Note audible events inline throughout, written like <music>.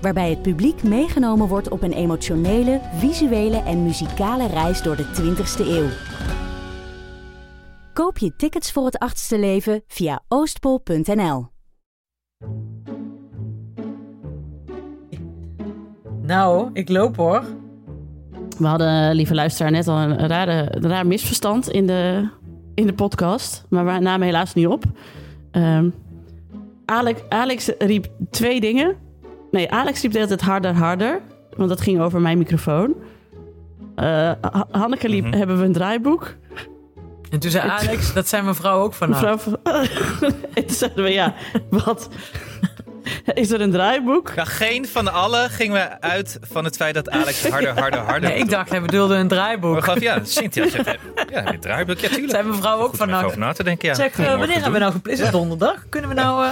Waarbij het publiek meegenomen wordt op een emotionele, visuele en muzikale reis door de 20ste eeuw. Koop je tickets voor het achtste leven via oostpol.nl. Nou, ik loop hoor. We hadden, lieve luisteraar, net al een rare, een raar misverstand in de, in de podcast. Maar we namen helaas niet op. Ehm, Alex, Alex riep twee dingen. Nee, Alex riep de hele tijd harder, harder. Want dat ging over mijn microfoon. Eh, Ha- Hanneke liep, Mhm. hebben we een draaiboek? En toen zei Alex, dat zijn mevrouw ook vanaf. Mevrouw van... <laughs> en toen zeiden we, ja, wat? Is er een draaiboek? Ja, geen van allen gingen we uit van het feit dat Alex harder, harder, harder Nee, ik dacht, hij bedoelde een draaiboek. gaf, ja, Cynthia zegt, ja, dit draaiboek, ja, tuurlijk. Zijn mevrouw ook Goed om vanaf. over na te denken, ja. Zeg, Gaan eh, we wanneer hebben we nou gepland? Is het donderdag? Kunnen we nou... eh,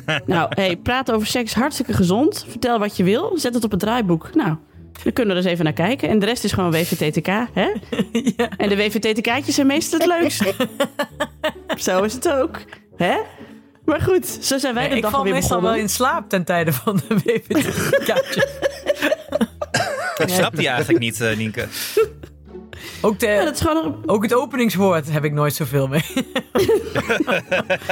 <laughs> Nou, hey, praten over seks, hartstikke gezond. Vertel wat je wil, zet het op het draaiboek. Nou, dan kunnen we er eens even naar kijken. En de rest is gewoon WVTTK, hè? <laughs> ja. En de WVTTK'tjes zijn meestal het leukst. <laughs> Zo is het ook, hè? Maar goed, zo zijn wij de ik dag val alweer meestal wel in slaap ten tijde van de WPT-kaartjes. Ik snap die eigenlijk niet, eh, Nienke. Ook, de, Ja, dat is gewoon... een- ook het openingswoord heb ik nooit zoveel mee. <laughs>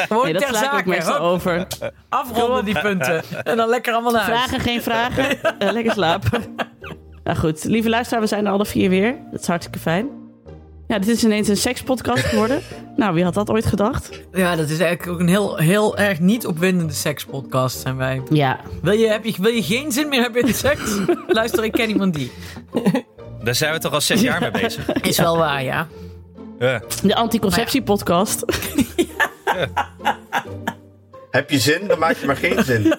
Gewoon Nee, dat ter sla ik meestal over. Afronden die punten. En dan lekker allemaal naar huis. Vragen, geen vragen. Eh, lekker slapen. <laughs> Nou goed, lieve luisteraar, we zijn er alle vier weer. Dat is hartstikke fijn. Ja, dit is ineens een sekspodcast geworden. <laughs> Nou, wie had dat ooit gedacht? Ja, dat is eigenlijk ook een heel, heel erg niet opwindende sekspodcast zijn wij. Ja, Wil je, heb je, wil je geen zin meer hebben in seks? Luister, ik ken iemand die. Daar zijn we toch al zes jaar mee bezig. <laughs> Is wel waar, ja. Ja. de anticonceptiepodcast. <laughs> Heb je zin, dan maak je maar geen zin.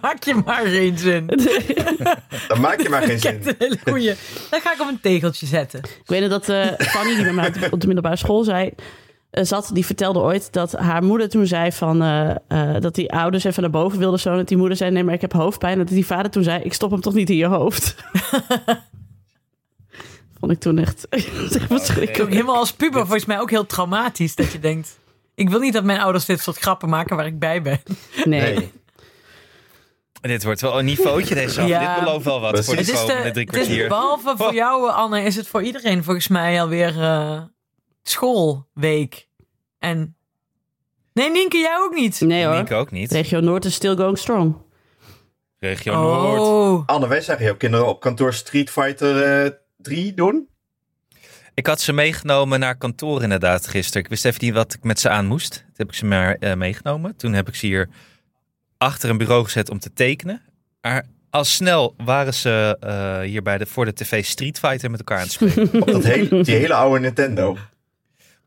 Maak je maar geen zin. Dan maak je maar geen zin. een hele goeie. Dat ga ik op een tegeltje zetten. Ik weet dat eh Fanny, die bij mij op de- middelbare school zei, zat, die vertelde ooit dat haar moeder toen zei van, eh, eh, dat die ouders even naar boven wilden zo. En dat die moeder zei, nee, maar ik heb hoofdpijn. En dat die vader toen zei, ik stop hem toch niet in je hoofd. <laughs> Vond ik toen echt, <laughs> echt Ook verschrikkelijk. helemaal als puber volgens mij ook heel traumatisch. Dat je denkt, ik wil niet dat mijn ouders dit soort grappen maken waar ik bij ben. Nee. Nee. Dit wordt wel een niveautje deze af. Ja. Dit belooft wel wat Precies. voor de Het is, de, komende drie het is kwartier. behalve voor jou, Anne, is het voor iedereen volgens mij alweer eh schoolweek. En... Nee, Nienke, jij ook niet. Nee hoor. Nienke ook niet. Regio Noord is still going strong. Regio Noord. Oh, Anne, wij zagen jouw kinderen op kantoor Street Fighter eh 3 doen. Ik had ze meegenomen naar kantoor inderdaad gisteren. Ik wist even niet wat ik met ze aan moest. Toen heb ik ze maar eh, meegenomen. Toen heb ik ze hier achter een bureau gezet om te tekenen. Maar al snel waren ze eh, hier bij de, voor de tv Street Fighter met elkaar aan het spelen. <laughs> Op dat hele, die hele oude Nintendo.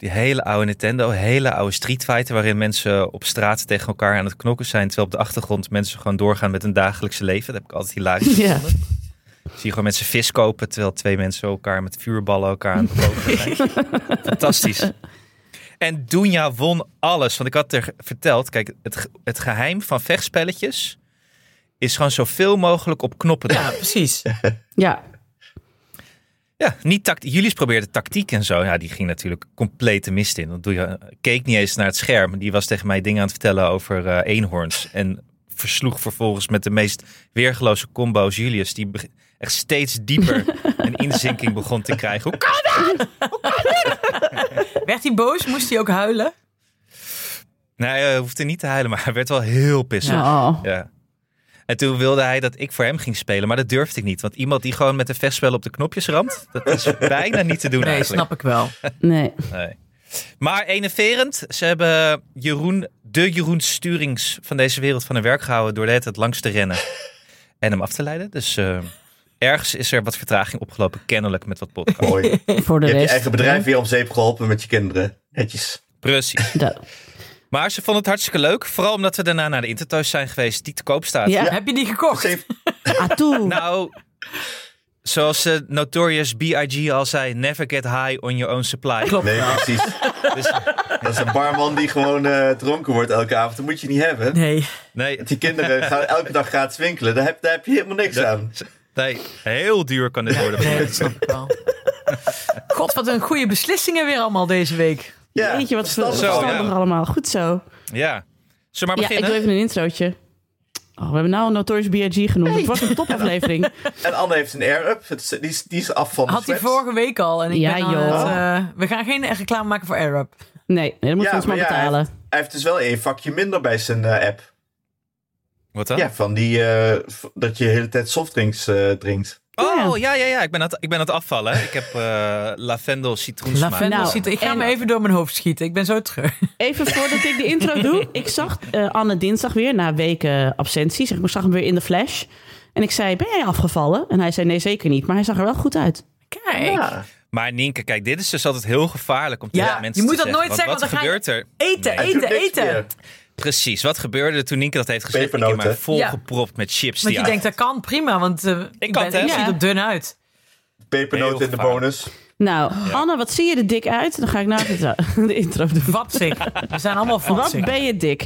Die hele oude Nintendo, hele oude Street Fighter... waarin mensen op straat tegen elkaar aan het knokken zijn... terwijl op de achtergrond mensen gewoon doorgaan met hun dagelijkse leven. Dat heb ik altijd hilarisch Ja. gevonden. Zie je gewoon mensen vis kopen... terwijl twee mensen elkaar met vuurballen elkaar aan het zijn. <laughs> Fantastisch. En Dunja won alles. Want ik had er verteld... Kijk, het, het geheim van vechtspelletjes... is gewoon zoveel mogelijk op knoppen ja, precies. Ja, Ja, niet tact Julius probeerde tactiek en zo. Ja, die ging natuurlijk compleet de mist in. Dan doe je, keek niet eens naar het scherm. Die was tegen mij dingen aan het vertellen over eh, eenhoorns. En versloeg vervolgens met de meest weergeloze combo's Julius. Die echt steeds dieper <laughs> een inzinking begon te krijgen. Hoe kan <laughs> Werd hij boos? Moest hij ook huilen? Nee, hij hoefde niet te huilen, maar hij werd wel heel pissig. Oh. Ja. En toen wilde hij dat ik voor hem ging spelen, maar dat durfde ik niet. Want iemand die gewoon met een vechtspel op de knopjes ramt, dat is <laughs> bijna niet te doen Nee, eigenlijk. snap ik wel. <laughs> nee. Nee. Maar enerverend, ze hebben Jeroen, de Jeroen Sturings van deze wereld van hun werk gehouden door de hele tijd langs te rennen <laughs> en hem af te leiden. Dus eh, ergens is er wat vertraging opgelopen, kennelijk met wat podcast. Mooi. Voor de Je hebt je eigen bedrijf weer om zeep geholpen met je kinderen. Netjes. Precies. Da- Maar ze vonden het hartstikke leuk. Vooral omdat we daarna naar de Intertoys zijn geweest die te koop staat. Ja. Heb je die gekocht? Zeven- <laughs> Atoe. Nou, zoals eh, Notorious B.I.G. al zei, never get high on your own supply. Klopt. Nee, precies. Dus, Dat is een barman die gewoon eh, dronken wordt elke avond. Dat moet je niet hebben. Nee. nee, Want die kinderen gaan elke dag gratis winkelen. Daar heb, daar heb je helemaal niks aan. nee, heel duur kan dit worden. Nee, dat snap ik wel. God, wat een goede beslissingen weer allemaal deze week. Ja, Weet je wat verstandig. Ja. allemaal. Goed zo. Ja. Zullen we maar Ja, ik beginnen? doe even een introotje. Oh, we hebben nou een Notorious B.I.G. genoemd. Het was een topaflevering. <laughs> En Anne heeft een air-up. Het is- Die, is- die is af van de Had hij vorige week al. En ik Ja, ben aan joh. het, eh, we gaan geen reclame maken voor AirUp. Nee, nee dat moet Ja, je ons maar maar ja, hij betalen. Hij heeft dus wel één vakje minder bij zijn eh, app. Wat dan? Ja, van die eh, dat je de hele tijd softdrinks eh, drinkt. Oh, ja, ja, ja. Ik ben aan het, ik ben aan het afvallen. Ik heb eh lavendel citroensmaak. Lavendel Nou, ziet er- Ik ga en- me even door mijn hoofd schieten. Ik ben zo terug. Even voordat ik de intro doe. <laughs> Ik zag eh, Anne dinsdag weer, na weken absentie. Zeg, ik zag hem weer in de flash. En ik zei, ben jij afgevallen? En hij zei, nee, zeker niet. Maar hij zag er wel goed uit. Kijk. Ja. Maar Nienke, kijk, dit is dus altijd heel gevaarlijk om Ja, tegen mensen je moet te dat zeggen. nooit zeggen, Want want wat dan ga je- gebeurt er? Eten, eten, eten. Precies, wat gebeurde er toen Nienke dat heeft gezegd? Ik heb Pepernoten. mij volgepropt met chips. Want je denkt, dat kan prima. Want eh, ik, kan ben, het, ik hè? zie Ja. er dun uit. Pepernoten Heel in de bonus. Nou, Anne, wat zie je er dik uit? Dan ga ik nou de, de intro doen. Vatzig. We zijn allemaal Wat vatzig. ben je dik?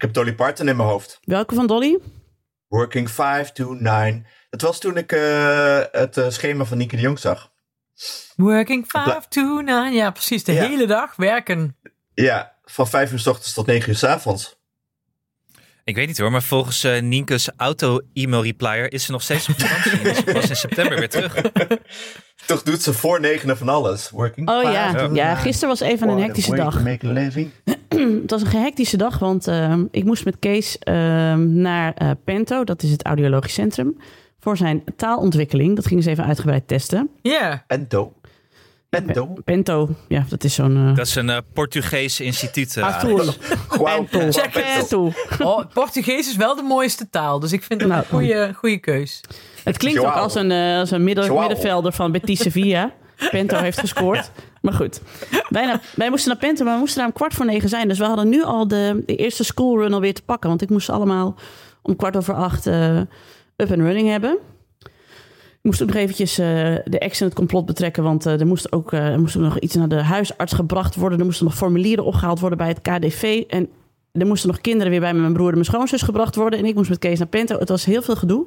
heb Dolly Parton in mijn hoofd. Welke van Dolly? Working 5 to 9. Dat was toen ik eh, het eh, schema van Nieke de Jong zag. Working 5 to 9. Ja, precies. De Ja. hele dag werken. Ja, van 5 uur s ochtends tot 9 uur s avonds. Ik weet niet hoor, maar volgens eh Nienke's auto-e-mail-replier is ze nog steeds op vakantie. <laughs> dus ze was in september weer terug. Toch doet ze voor negenen van alles. Working Oh 5 ja, ja 9. gisteren was even een hectische dag. <clears throat> Het was een hectische dag, want ehm, ik moest met Kees ehm, naar eh, Pento, dat is het audiologisch centrum, voor zijn taalontwikkeling. Dat ging ze even uitgebreid testen. Ja. Pento. Pento. Pento, ja, dat is zo'n... eh, Dat is een eh, Portugees instituut. Arthur. Pento. Check Pento. Oh, Portugees is wel de mooiste taal. Dus ik vind het Nou. een goede, goede keus. Het klinkt ook als een, als een midden- Joao. middenvelder van Betis Sevilla. Pento heeft gescoord. Maar goed, wij, naar- wij moesten naar Pento, maar we moesten daar om kwart voor negen zijn. Dus we hadden nu al de, de eerste schoolrun alweer te pakken. Want ik moest allemaal om kwart over acht up and running hebben. Ik moest ook nog eventjes eh, de ex in het complot betrekken. Want eh, er, moest ook, eh, er moest ook nog iets naar de huisarts gebracht worden. Er moesten nog formulieren opgehaald worden bij het KDV. En er moesten nog kinderen weer bij mijn broer en mijn schoonzus gebracht worden. En ik moest met Kees naar Pento. Het was heel veel gedoe.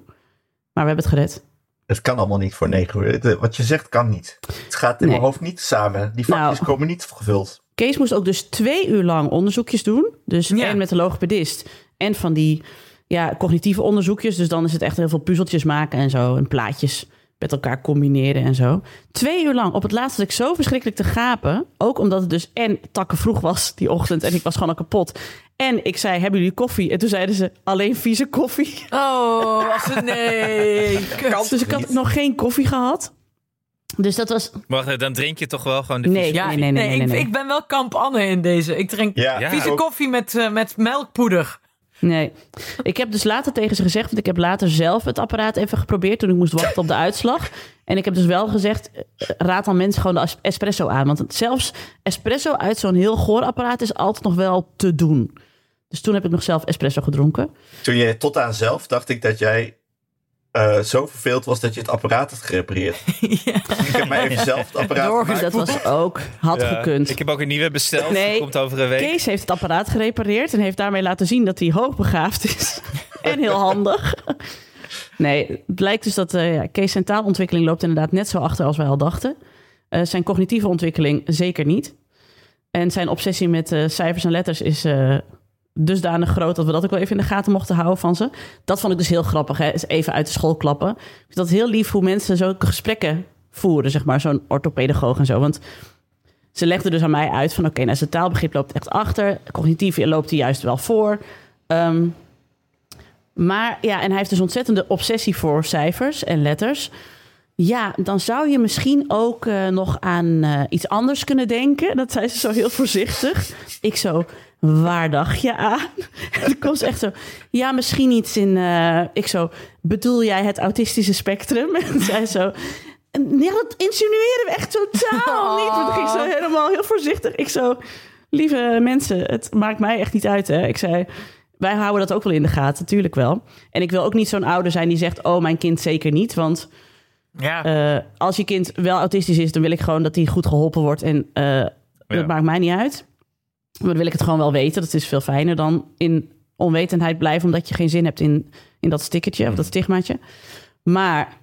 Maar we hebben het gered. Het kan allemaal niet voor 9 uur. Wat je zegt kan niet. Het gaat in Nee. mijn hoofd niet samen. Die vakjes Nou. komen niet gevuld. Kees moest ook dus twee uur lang onderzoekjes doen. Dus Ja. en met de logopedist. En van die ja, cognitieve onderzoekjes. Dus dan is het echt heel veel puzzeltjes maken en zo. En plaatjes met elkaar combineren en zo. Twee uur lang. Op het laatst had ik zo verschrikkelijk te gapen. Ook omdat het dus en takken vroeg was die ochtend. En ik was gewoon al kapot. En ik zei, hebben jullie koffie? En toen zeiden ze, alleen vieze koffie. Oh, was het nee. <laughs> Kut. Dus ik had nog geen koffie gehad. Dus dat was... Wacht, eh, dan drink je toch wel gewoon de Nee, Ja, nee, nee, nee, nee, ik, nee. ik ben wel kamp Anne in deze. Ik drink Ja, vieze ook. koffie met, eh, met melkpoeder. Nee. Ik heb dus later tegen ze gezegd, want ik heb later zelf het apparaat even geprobeerd toen ik moest wachten op de uitslag. En ik heb dus wel gezegd, eh, raad dan mensen gewoon de espresso aan. Want zelfs espresso uit zo'n heel goor apparaat is altijd nog wel te doen. Dus toen heb ik nog zelf espresso gedronken. Toen je tot aan zelf dacht ik dat jij eh, zo verveeld was dat je het apparaat had gerepareerd. <laughs> ja. Ik heb mij even zelf het apparaat. Dat was ook, had Ja, gekund. Ik heb ook een nieuwe besteld. Nee. Die komt over een week. Kees heeft het apparaat gerepareerd en heeft daarmee laten zien dat hij hoogbegaafd is. <laughs> en heel handig. Nee, het blijkt dus dat eh, ja, Kees zijn taalontwikkeling loopt inderdaad net zo achter als wij al dachten. Eh, zijn cognitieve ontwikkeling zeker niet. En zijn obsessie met eh, cijfers en letters is eh, dusdanig groot dat we dat ook wel even in de gaten mochten houden van ze. Dat vond ik dus heel grappig, hè? Even uit de school klappen. Ik vind dat heel lief hoe mensen zulke gesprekken voeren, zeg maar, zo'n orthopedagoog en zo. Want ze legde dus aan mij uit van... oké, nou, zijn taalbegrip loopt echt achter. Cognitief loopt hij juist wel voor. Ehm, maar ja, en hij heeft dus ontzettende obsessie voor cijfers en letters. Ja, dan zou je misschien ook eh, nog aan eh, iets anders kunnen denken. Dat zei ze zo heel voorzichtig. Ik zo, waar dacht je aan? Toen kwam ze echt zo, ja, misschien iets in... eh, ik zo, bedoel jij het autistische spectrum? <laughs> En zij zo... Nee, dat insinueren we echt totaal <laughs> niet. Want ging ze helemaal heel voorzichtig. Ik zo, lieve mensen, het maakt mij echt niet uit. Hè? Ik zei, wij houden dat ook wel in de gaten, natuurlijk wel. En ik wil ook niet zo'n ouder zijn die zegt, oh, mijn kind zeker niet. Want Ja, eh, als je kind wel autistisch is, dan wil ik gewoon dat hij goed geholpen wordt. En eh, dat maakt mij niet uit. Maar dan wil ik het gewoon wel weten. Dat is veel fijner dan in onwetendheid blijven, omdat je geen zin hebt in, in dat stickertje of dat stigmaatje. Maar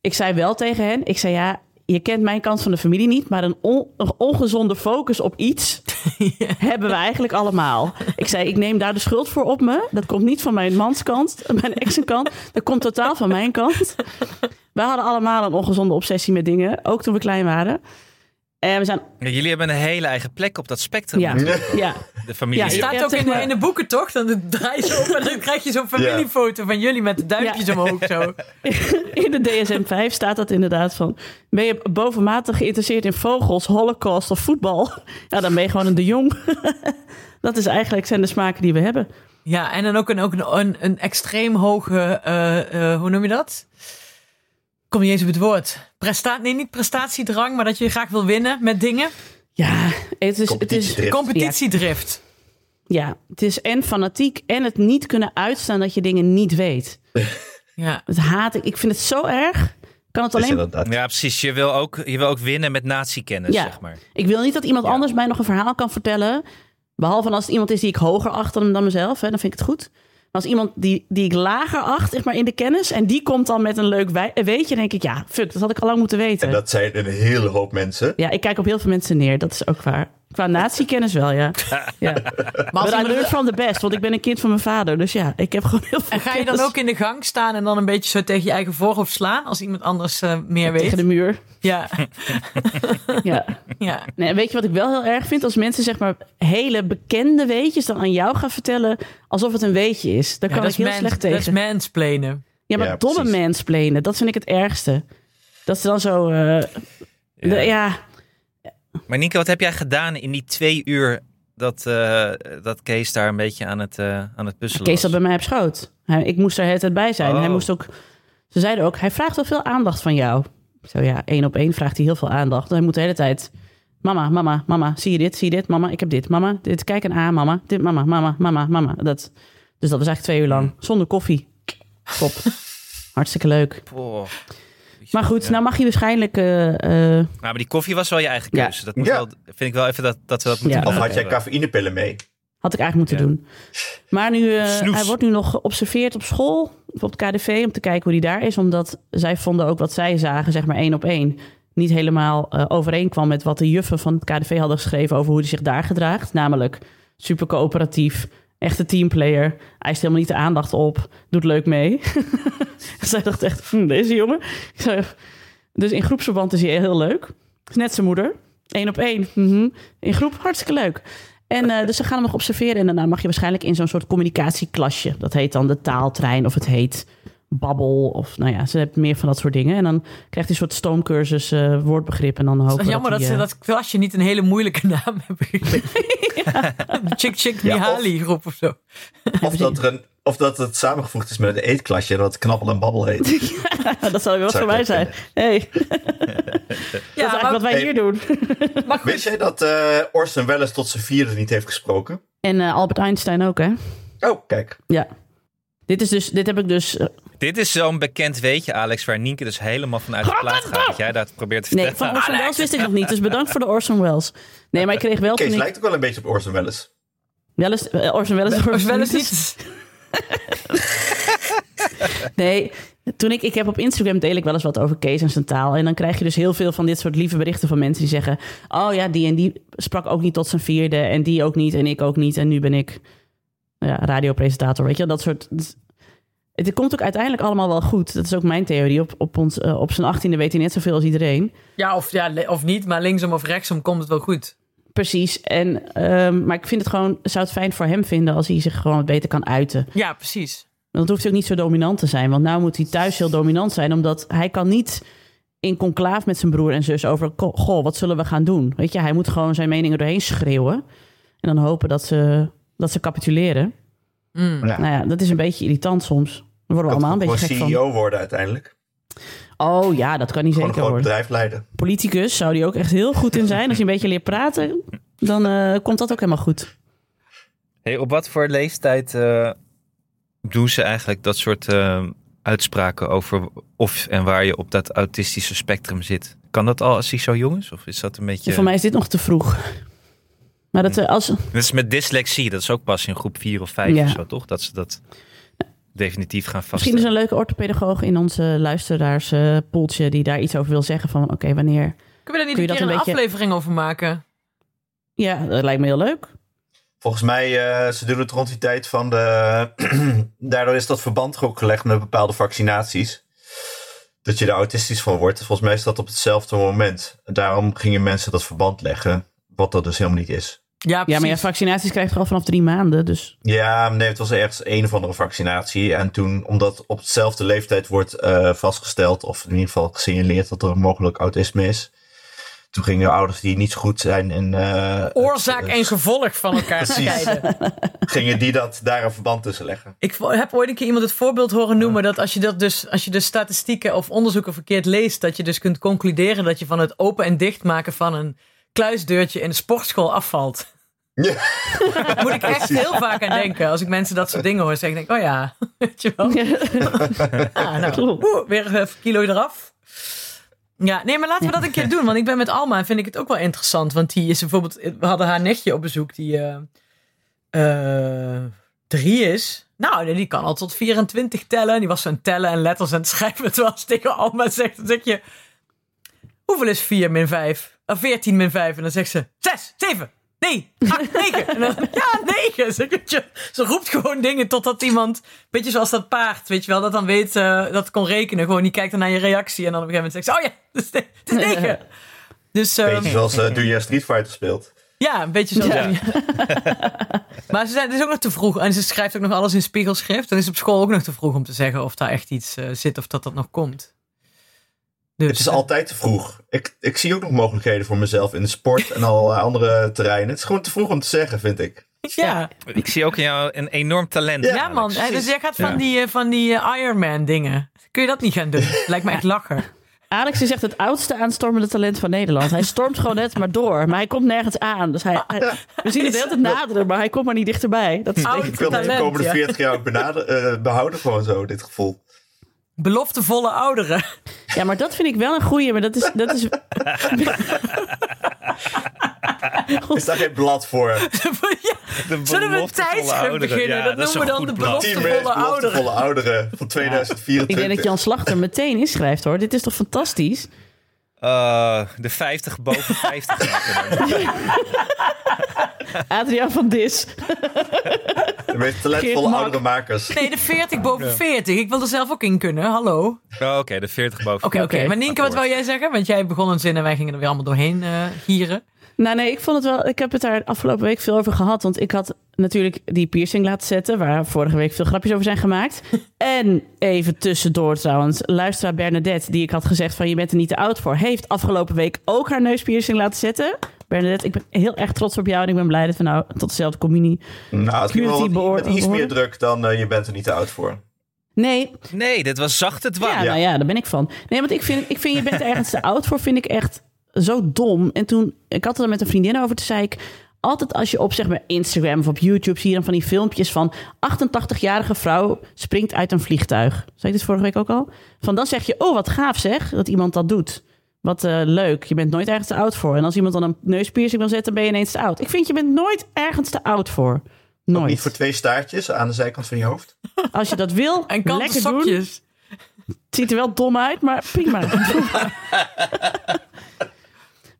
ik zei wel tegen hen, ik zei ja, je kent mijn kant van de familie niet, maar een, on- een ongezonde focus op iets <laughs> <laughs> hebben we eigenlijk allemaal. Ik zei, ik neem daar de schuld voor op me. Dat komt niet van mijn mans kant, <laughs> mijn ex kant. Dat komt totaal van mijn kant. We hadden allemaal een ongezonde obsessie met dingen, ook toen we klein waren. En we zijn, Ja, jullie hebben een hele eigen plek op dat spectrum. ja, ja, De familie. Ja, staat ook in, maar- in de boeken, toch? Dan draai je op en dan krijg je zo'n familiefoto van jullie met de duimpjes Ja. omhoog zo. <laughs> in de DSM-5 staat dat inderdaad van... ben je bovenmatig geïnteresseerd in vogels, holocaust of voetbal? <laughs> Ja, dan ben je gewoon een de jong. <laughs> dat is eigenlijk zijn de smaken die we hebben. Ja, en dan ook een, ook een, een, een extreem hoge, eh, eh, hoe noem je dat? Kom niet eens op het woord. Presta nee, niet prestatiedrang, maar dat je graag wil winnen met dingen. Ja, het is, het is, Competitiedrift. Ja, het is en fanatiek en het niet kunnen uitstaan dat je dingen niet weet. <laughs> Ja. Dat haat ik. Ik vind het zo erg. Kan het alleen... Ja, precies. Je wil ook, je wil ook winnen met natiekennis, Ja. zeg maar. Ik wil niet dat iemand Ja. anders mij nog een verhaal kan vertellen. Behalve als het iemand is die ik hoger acht dan, dan mezelf. Hè, dan vind ik het goed. Als iemand die, die ik lager acht zeg maar, in de kennis... en die komt dan met een leuk weetje... denk ik, ja, fuck, dat had ik al lang moeten weten. En dat zijn een hele hoop mensen. Ja, ik kijk op heel veel mensen neer. Dat is ook waar. Qua natiekennis wel, ja. <laughs> ja. Maar I iemand- learned from the best. Want ik ben een kind van mijn vader. Dus ja, ik heb gewoon heel veel en ga je dan kennis ook in de gang staan en dan een beetje zo tegen je eigen voorhoofd slaan als iemand anders eh, meer weet? tegen de muur. Ja, <laughs> Ja. ja. Nee, weet je wat ik wel heel erg vind? Als mensen zeg maar hele bekende weetjes dan aan jou gaan vertellen... alsof het een weetje is. Daar Ja, kan dat ik heel mans- slecht Dat is tegen. mansplainen. Ja, maar Ja, domme precies. mansplainen, dat vind ik het ergste. Dat ze dan zo... eh, de- ja. Maar Nico, wat heb jij gedaan in die twee uur dat, eh, dat Kees daar een beetje aan het, eh, aan het puzzelen Kees was? bij mij op schoot. Hij, ik moest er het tijd bij zijn. Oh. Hij moest ook... Ze zeiden ook, hij vraagt wel veel aandacht van jou. Zo ja, één op één vraagt hij heel veel aandacht. Hij moet de hele tijd... Mama, mama, mama, zie je dit, zie je dit? Mama, ik heb dit. Mama, dit, kijk een A, mama. Dit, mama, mama, mama, mama. Dat, dus dat was eigenlijk twee uur lang. Zonder koffie. Top. <laughs> Hartstikke leuk. Maar goed, Ja. nou mag je waarschijnlijk... eh, eh, Nou, maar die koffie was wel je eigen Ja. keuze. Dat moet Ja. wel, vind ik wel even dat, dat we dat moeten Ja. Of had jij cafeïnepillen mee? Had ik eigenlijk moeten Ja. doen. Maar nu, eh, hij wordt nu nog geobserveerd op school, of op het KDV, om te kijken hoe die daar is. Omdat zij vonden ook wat zij zagen, zeg maar één op één, niet helemaal eh, overeenkwam met wat de juffen van het KDV hadden geschreven over hoe hij zich daar gedraagt. Namelijk super coöperatief, echte teamplayer, eist helemaal niet de aandacht op, doet leuk mee. <laughs> zij dacht echt, hm, deze jongen. Dus in groepsverband is hij heel leuk. Is net zijn moeder. Eén op één. Mhm. In groep, hartstikke leuk. En eh, dus ze gaan hem nog observeren. En daarna mag je waarschijnlijk in zo'n soort communicatieklasje. Dat heet dan de taaltrein of het heet babbel. Of nou ja, ze hebben meer van dat soort dingen. En dan krijgt hij een soort stoomcursus eh, woordbegrip. En dan hopen is we jammer dat, hij, ze eh, dat klasje niet een hele moeilijke <laughs> naam hebben gegeven. Chick Chick Ja, of- Nihali groep of zo. Of dat, er een, of dat het samengevoegd is met een eetklasje en dat knabbel en babbel heet. <laughs> dat zou weer wat Zou voor mij zijn. Hey, <laughs> dat is eigenlijk wat wij Hey. hier doen. maar. Wist jij dat eh Orson Welles tot zijn vierde niet heeft gesproken? En eh, Albert Einstein ook, hè? Oh, kijk. Ja. Dit, is dus, dit heb ik dus... Dit is zo'n bekend weetje, Alex, waar Nienke dus helemaal vanuit de plaat gaat. Dat jij dat probeert te nee, vertellen. van Orson Welles wist ik nog niet. Dus bedankt voor de Orson Welles. Nee, maar ik kreeg wel toen Kees ik... lijkt ook wel een beetje op Orson Welles. Welles, eh, Orson Welles... Of wel eens niet. Nee, toen ik, ik heb op Instagram deel ik wel eens wat over Kees en zijn taal. En dan krijg je dus heel veel van dit soort lieve berichten van mensen die zeggen... Oh ja, die en die sprak ook niet tot zijn vierde. En die ook niet en ik ook niet. En nu ben ik ja, radiopresentator, weet je. Dat soort... Het komt ook uiteindelijk allemaal wel goed. Dat is ook mijn theorie. Op, op, ons, eh, op zijn achttiende weet hij net zoveel als iedereen. Ja, of, ja, of niet, maar linksom of rechtsom komt het wel goed. Precies. En, ehm, maar ik vind het gewoon, zou het fijn voor hem vinden als hij zich gewoon wat beter kan uiten. Ja, precies. Want dan hoeft hij ook niet zo dominant te zijn. Want nou moet hij thuis heel dominant zijn. Omdat hij kan niet in conclaaf met zijn broer en zus over... "Ko- Goh, wat zullen we gaan doen? Weet je, hij moet gewoon zijn meningen doorheen schreeuwen. En dan hopen dat ze, dat ze capituleren. Mm. Ja. Nou ja, dat is een beetje irritant soms. Daar worden we allemaal een beetje gewoon gek van. CEO worden uiteindelijk. Oh ja, dat kan niet Gewoon een zeker groot worden. bedrijf leiden. Politicus zou die ook echt heel goed in zijn. Als je een beetje leert praten, dan eh, komt dat ook helemaal goed. Hey, op wat voor leeftijd eh, doen ze eigenlijk dat soort eh, uitspraken over of en waar je op dat autistische spectrum zit? Kan dat al als hij zo jong is? Of is dat een beetje... Voor mij is dit nog te vroeg. Maar dat, als, Dat is met dyslexie, dat is ook pas in groep 4 of 5 Ja. of zo, toch? Dat ze dat definitief gaan Misschien is vaststellen. er een leuke orthopedagoog in onze luisteraars eh, die daar iets over wil zeggen van oké, wanneer... Kunnen we er niet een keer een, een beetje- aflevering over maken? Ja, dat lijkt me heel leuk. Volgens mij, eh, ze doen het rond die tijd van de... <clears throat> Daardoor is dat verband ook gelegd met bepaalde vaccinaties. Dat je er autistisch van wordt. Volgens mij is dat op hetzelfde moment. Daarom gingen mensen dat verband leggen. Wat dat dus helemaal niet is. Ja, Ja, precies. maar ja, vaccinaties krijg je al vanaf drie maanden, dus... Ja, nee, het was ergens een of andere vaccinatie. En toen, omdat op hetzelfde leeftijd wordt eh, vastgesteld... of in ieder geval gesignaleerd dat er een mogelijk autisme is... toen gingen ouders die niet zo goed zijn in... eh, Oorzaak het- en gevolg van elkaar Precies. scheiden. <laughs> gingen die dat daar een verband tussen leggen. Ik heb ooit een keer iemand het voorbeeld horen noemen dat als je dat dus, als je de statistieken of onderzoeken verkeerd leest, dat je dus kunt concluderen dat je van het open en dichtmaken van een kluisdeurtje in de sportschool afvalt. Ja. Daar <laughs> moet ik echt heel vaak aan denken. Als ik mensen dat soort dingen hoor, zeg ik, denk, oh ja, <laughs> weet je wel. <laughs> Ah, nou, weer een kilo eraf. Ja, nee, maar laten we dat een keer doen. Want ik ben met Alma en vind ik het ook wel interessant. Want die is bijvoorbeeld... We hadden haar nichtje op bezoek die eh, eh, drie is. Nou, die kan al tot 24 tellen. Die was zo aan het tellen en letters aan het schrijven. Terwijl ze tegen Alma zegt, dan zeg je... Hoeveel is 4 min 5? Of 14 min 5? En dan zegt ze 6, 7, nee, 8, 9. <laughs> En dan, ja, 9. Ze, weet je, ze roept gewoon dingen totdat iemand, beetje zoals dat paard, weet je wel, dat dan weet, eh, dat kon rekenen. Gewoon, die kijkt dan naar je reactie en dan op een gegeven moment zegt ze, oh ja, <laughs> het is, het is 9. <laughs> Dus ehm, Beetje zoals uh, toen je Street Fighter speelt. ja, een beetje zo. Ja. maar ze zijn, het is ook nog te vroeg. En ze schrijft ook nog alles in spiegelschrift. Dan is het op school ook nog te vroeg om te zeggen of daar echt iets eh, zit of dat dat nog komt. Dus, Het is altijd te vroeg. Ik, ik zie ook nog mogelijkheden voor mezelf in de sport en al eh, andere terreinen. Het is gewoon te vroeg om te zeggen, vind ik. ja. Ik zie ook in jou een enorm talent. Ja, man. Eh, Dus jij gaat van Ja. die, eh, van die Ironman dingen. Kun je dat niet gaan doen? <laughs> Lijkt me echt lachen. Alex is echt het oudste aanstormende talent van Nederland. Hij stormt gewoon net maar door, maar hij komt nergens aan. Dus hij, hij- <laughs> we zien het de hele tijd naderen, maar hij komt maar niet dichterbij. Dat is Oud Ik wil het de komende ja. 40 jaar benader- eh, behouden, gewoon zo, dit gevoel. Beloftevolle ouderen. Ja, maar dat vind ik wel een goeie. Maar dat is, dat is, <laughs> Is daar geen blad voor? <laughs> ja. De Zullen we een tijdschrift beginnen? Ja, dat noemen we dan de beloftevolle ouderen. ouderen van 2024. ik denk dat Jan Slachter meteen inschrijft hoor. Dit is toch fantastisch? Eh, de 50 boven 50. maken. <laughs> Adriaan van Dis. Meest talentvolle oudere makers. Nee, de 40 boven 40. Ik wil er zelf ook in kunnen. Hallo. Oké, Oh, Oké, de 40 boven oké. Oké, Maar Nienke, wat wou jij zeggen? Want jij begon een zin en wij gingen er weer allemaal doorheen eh gieren. Nou nee, ik vond het wel. Ik heb het daar afgelopen week veel over gehad. Want ik had natuurlijk die piercing laten zetten. Waar vorige week veel grapjes over zijn gemaakt. <laughs> en even tussendoor trouwens. Luisteraar Bernadette, die ik had gezegd van je bent er niet te oud voor. Heeft afgelopen week ook haar neuspiercing laten zetten. Bernadette, ik ben heel erg trots op jou. En ik ben blij dat we nou tot dezelfde communie. Nou, het is wel Community iets meer druk dan eh, je bent er niet te oud voor. Nee, Nee, dit was zacht het Ja, nou ja, daar ben ik van. Nee, want ik vind, ik vind je bent er ergens te oud voor, vind ik echt zo dom. En toen, ik had het er met een vriendin over, toen zei ik... Altijd als je op zeg maar Instagram of op YouTube zie je dan van die filmpjes van 88-jarige vrouw springt uit een vliegtuig. Zei ik dit vorige week ook al? Van dan zeg je, oh wat gaaf zeg, dat iemand dat doet. Wat eh, leuk, je bent nooit ergens te oud voor. En als iemand dan een neuspiercing wil zetten, ben je ineens te oud. Ik vind je bent nooit ergens te oud voor. Ook Nooit. niet voor twee staartjes aan de zijkant van je hoofd. <laughs> Als je dat wil, En kanten lekker doen. Het ziet er wel dom uit, maar prima. <laughs>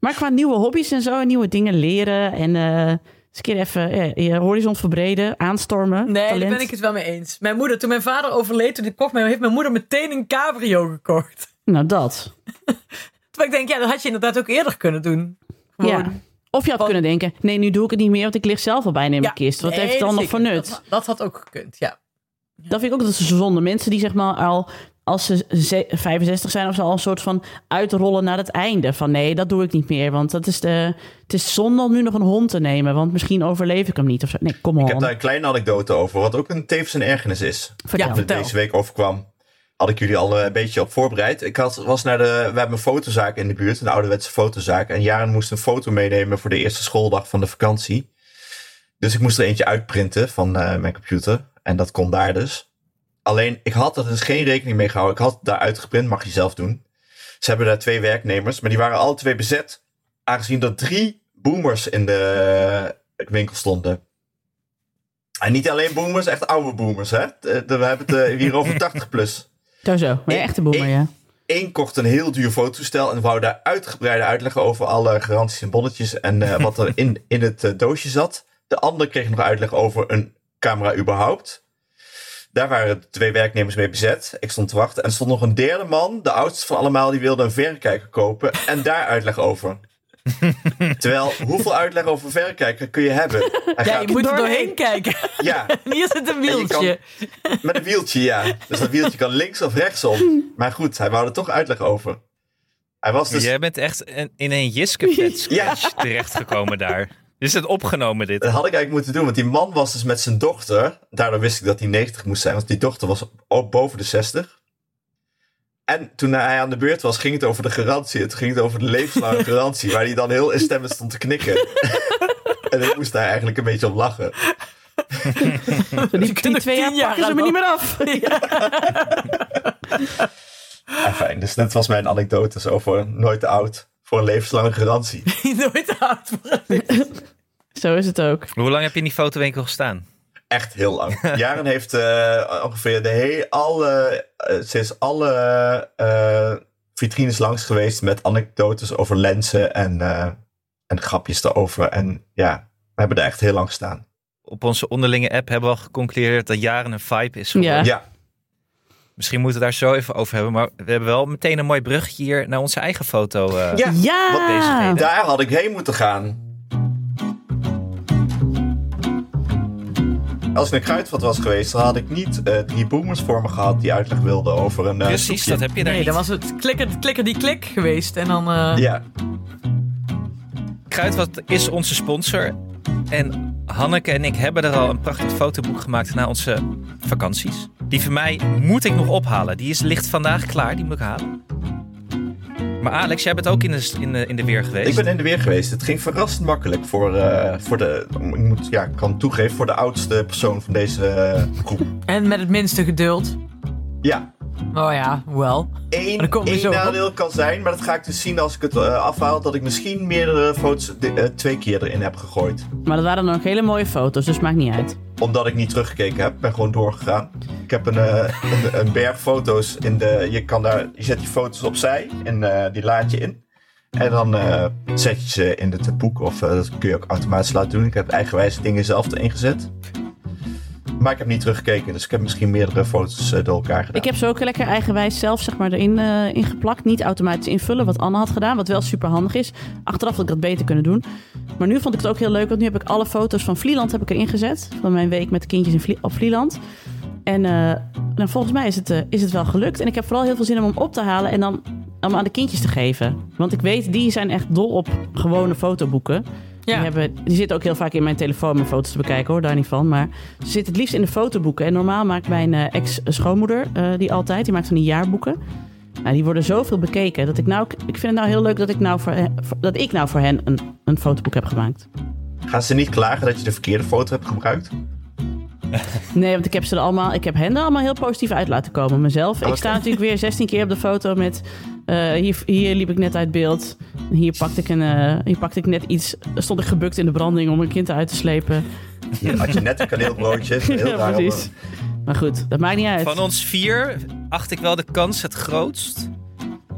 maar qua nieuwe hobby's en zo, en nieuwe dingen leren en eh, een keer even ja, je horizon verbreden, aanstormen. Nee, daar ben ik het wel mee eens. Mijn moeder, toen mijn vader overleed, toen ik kocht, heeft mijn moeder meteen een cabrio gekocht. Nou, dat. <laughs> Terwijl ik denk, ja, dat had je inderdaad ook eerder kunnen doen. Gewoon. Ja. Of je had Want- kunnen denken, nee, nu doe ik het niet meer, want ik lig zelf al bijna in mijn Ja, kist. Wat nee, heeft het dan nog voor nut? Dat, dat had ook gekund, ja. Dat vind ik ook dat ze zonde. Mensen die zeg maar al als ze ze- 65 zijn of zo al een soort van uitrollen naar het einde. Van nee, dat doe ik niet meer. Want dat is de, het is zonde om nu nog een hond te nemen. Want misschien overleef ik hem niet of zo. Nee, kom Ik op. heb daar een kleine anekdote over, wat ook een tevens een ergernis is. Vertel. Ja, vertel. deze week overkwam, had ik jullie al eh, een beetje op voorbereid. Ik had, was naar de, we hebben een fotozaak in de buurt, een ouderwetse fotozaak. En Jaren moest een foto meenemen voor de eerste schooldag van de vakantie. Dus ik moest er eentje uitprinten van eh, mijn computer. En dat kon daar dus. Alleen, ik had er dus geen rekening mee gehouden. Ik had daar uitgeprint, mag je zelf doen. Ze hebben daar twee werknemers, maar die waren alle twee bezet. Aangezien er drie boomers in de eh, winkel stonden. En niet alleen boomers, echt oude boomers, hè? We hebben het hier over <laughs> 80 plus. Zo zo. Maar Ik- echte boemer, ja. Eén kocht een heel duur fototoestel en wou daar uitgebreide uitleg over alle garanties en bonnetjes en eh, wat er in, in het eh, doosje zat. De ander kreeg nog uitleg over een camera überhaupt. Daar waren de twee werknemers mee bezet. Ik stond te wachten. En er stond nog een derde man, de oudste van allemaal, die wilde een verrekijker kopen. En daar uitleg over. <laughs> Terwijl, hoeveel uitleg over verrekijker kun je hebben? Hij Ja, gaat- je moet er doorheen. kijken. ja, <laughs> hier zit een kan- wieltje. met een wieltje, ja. Dus dat wieltje kan links of rechtsom. Maar goed, hij wou er toch uitleg over. Hij was dus... Jij bent echt in een Jiske Ja. <laughs> terechtgekomen daar. Is het opgenomen dit? Dat had ik eigenlijk moeten doen, want die man was dus met zijn dochter. Daardoor wist ik dat hij 90 moest zijn, want die dochter was ook boven de 60. En toen hij aan de beurt was, ging het over de garantie. Het ging het over de levenslange <laughs> garantie, waar hij dan heel instemmend stond te knikken. <laughs> en ik moest daar eigenlijk een beetje om lachen. <laughs> Die, die kunnen twee jaar pakken ze me niet meer af. Fijn, dus dat was mijn anekdotes over nooit te oud voor een levenslange garantie. Nooit oud worden. Zo is het ook. Hoe lang heb je in die fotowinkel gestaan? Echt heel lang. <laughs> Jaren heeft eh, ongeveer de hele, alle, ze is alle eh, vitrines langs geweest met anekdotes over lenzen en, eh, en grapjes erover. En ja, we hebben er echt heel lang gestaan. Op onze onderlinge app hebben we al geconcludeerd dat jaren een vibe is. geworden. Ja. Ja, Misschien moeten we daar zo even over hebben. Maar we hebben wel meteen een mooi bruggetje hier naar onze eigen foto. eh. ja, Ja! daar had ik heen moeten gaan. Als ik naar Kruidvat was geweest, dan had ik niet eh, drie boomers voor me gehad die uitleg wilden over een. eh, Precies, soepje. dat heb je daar Nee, niet. dan was het klikker, klikker die klik geweest. En dan... eh, Ja, Kruidvat is onze sponsor. En Hanneke en ik hebben er al een prachtig fotoboek gemaakt na onze vakanties. Die van mij moet ik nog ophalen. Die is, ligt vandaag klaar, die moet ik halen. Maar Alex, jij bent ook in de, in de, in de weer geweest. ik ben in de weer geweest. Het ging verrassend makkelijk voor, eh, voor de. Ik moet, ja, ik kan toegeven voor de oudste persoon van deze eh, groep. <laughs> En met het minste geduld. Ja, Oh ja, wel. één op. nadeel kan zijn, maar dat ga ik dus zien als ik het eh, afhaal, dat ik misschien meerdere foto's de- twee keer erin heb gegooid. Maar dat waren dan ook hele mooie foto's, dus maakt niet uit. Omdat ik niet teruggekeken heb, ben gewoon doorgegaan. Ik heb een, eh, een, een berg foto's in de. Je, kan daar, je zet die foto's opzij en eh, die laat je in. En dan eh, zet je ze in het boek, of dat kun je ook automatisch laten doen. Ik heb eigenwijze dingen zelf erin gezet. Maar ik heb niet teruggekeken, dus ik heb misschien meerdere foto's eh, door elkaar gedaan. Ik heb ze ook lekker eigenwijs zelf zeg maar, erin eh, ingeplakt. Niet automatisch invullen, wat Anne had gedaan. Wat wel super handig is. Achteraf had ik dat beter kunnen doen. Maar nu vond ik het ook heel leuk. Want nu heb ik alle foto's van Vlieland heb ik erin gezet. Van mijn week met de kindjes in Vlie- op Vlieland. En eh, nou, volgens mij is het, is het wel gelukt. En ik heb vooral heel veel zin om hem op te halen. En dan om aan de kindjes te geven. Want ik weet, die zijn echt dol op gewone fotoboeken. Ja. Die, hebben, die zitten ook heel vaak in mijn telefoon mijn foto's te bekijken hoor, daar niet van. Maar ze zitten het liefst in de fotoboeken. En normaal maakt mijn eh, ex-schoonmoeder eh, die altijd. Die maakt van die jaarboeken. Nou, die worden zoveel bekeken. Dat ik nou, ik vind het nou heel leuk dat ik nou voor, hen- voor- dat ik nou voor hen een, een fotoboek heb gemaakt. Gaan ze niet klagen dat je de verkeerde foto hebt gebruikt? <laughs> Nee, want ik heb ze er allemaal, ik heb hen er allemaal heel positief uit laten komen. Mezelf. Ik sta natuurlijk weer 16 keer op de foto met. eh, hier, hier liep ik net uit beeld. Hier pakte ik, een, eh, hier pakte ik net iets. Stond ik gebukt in de branding om een kind uit te slepen. Hier had je net een kaneelbroodje. <laughs> Heel Ja, precies. Maar goed, dat maakt niet uit. Van ons vier acht ik wel de kans het grootst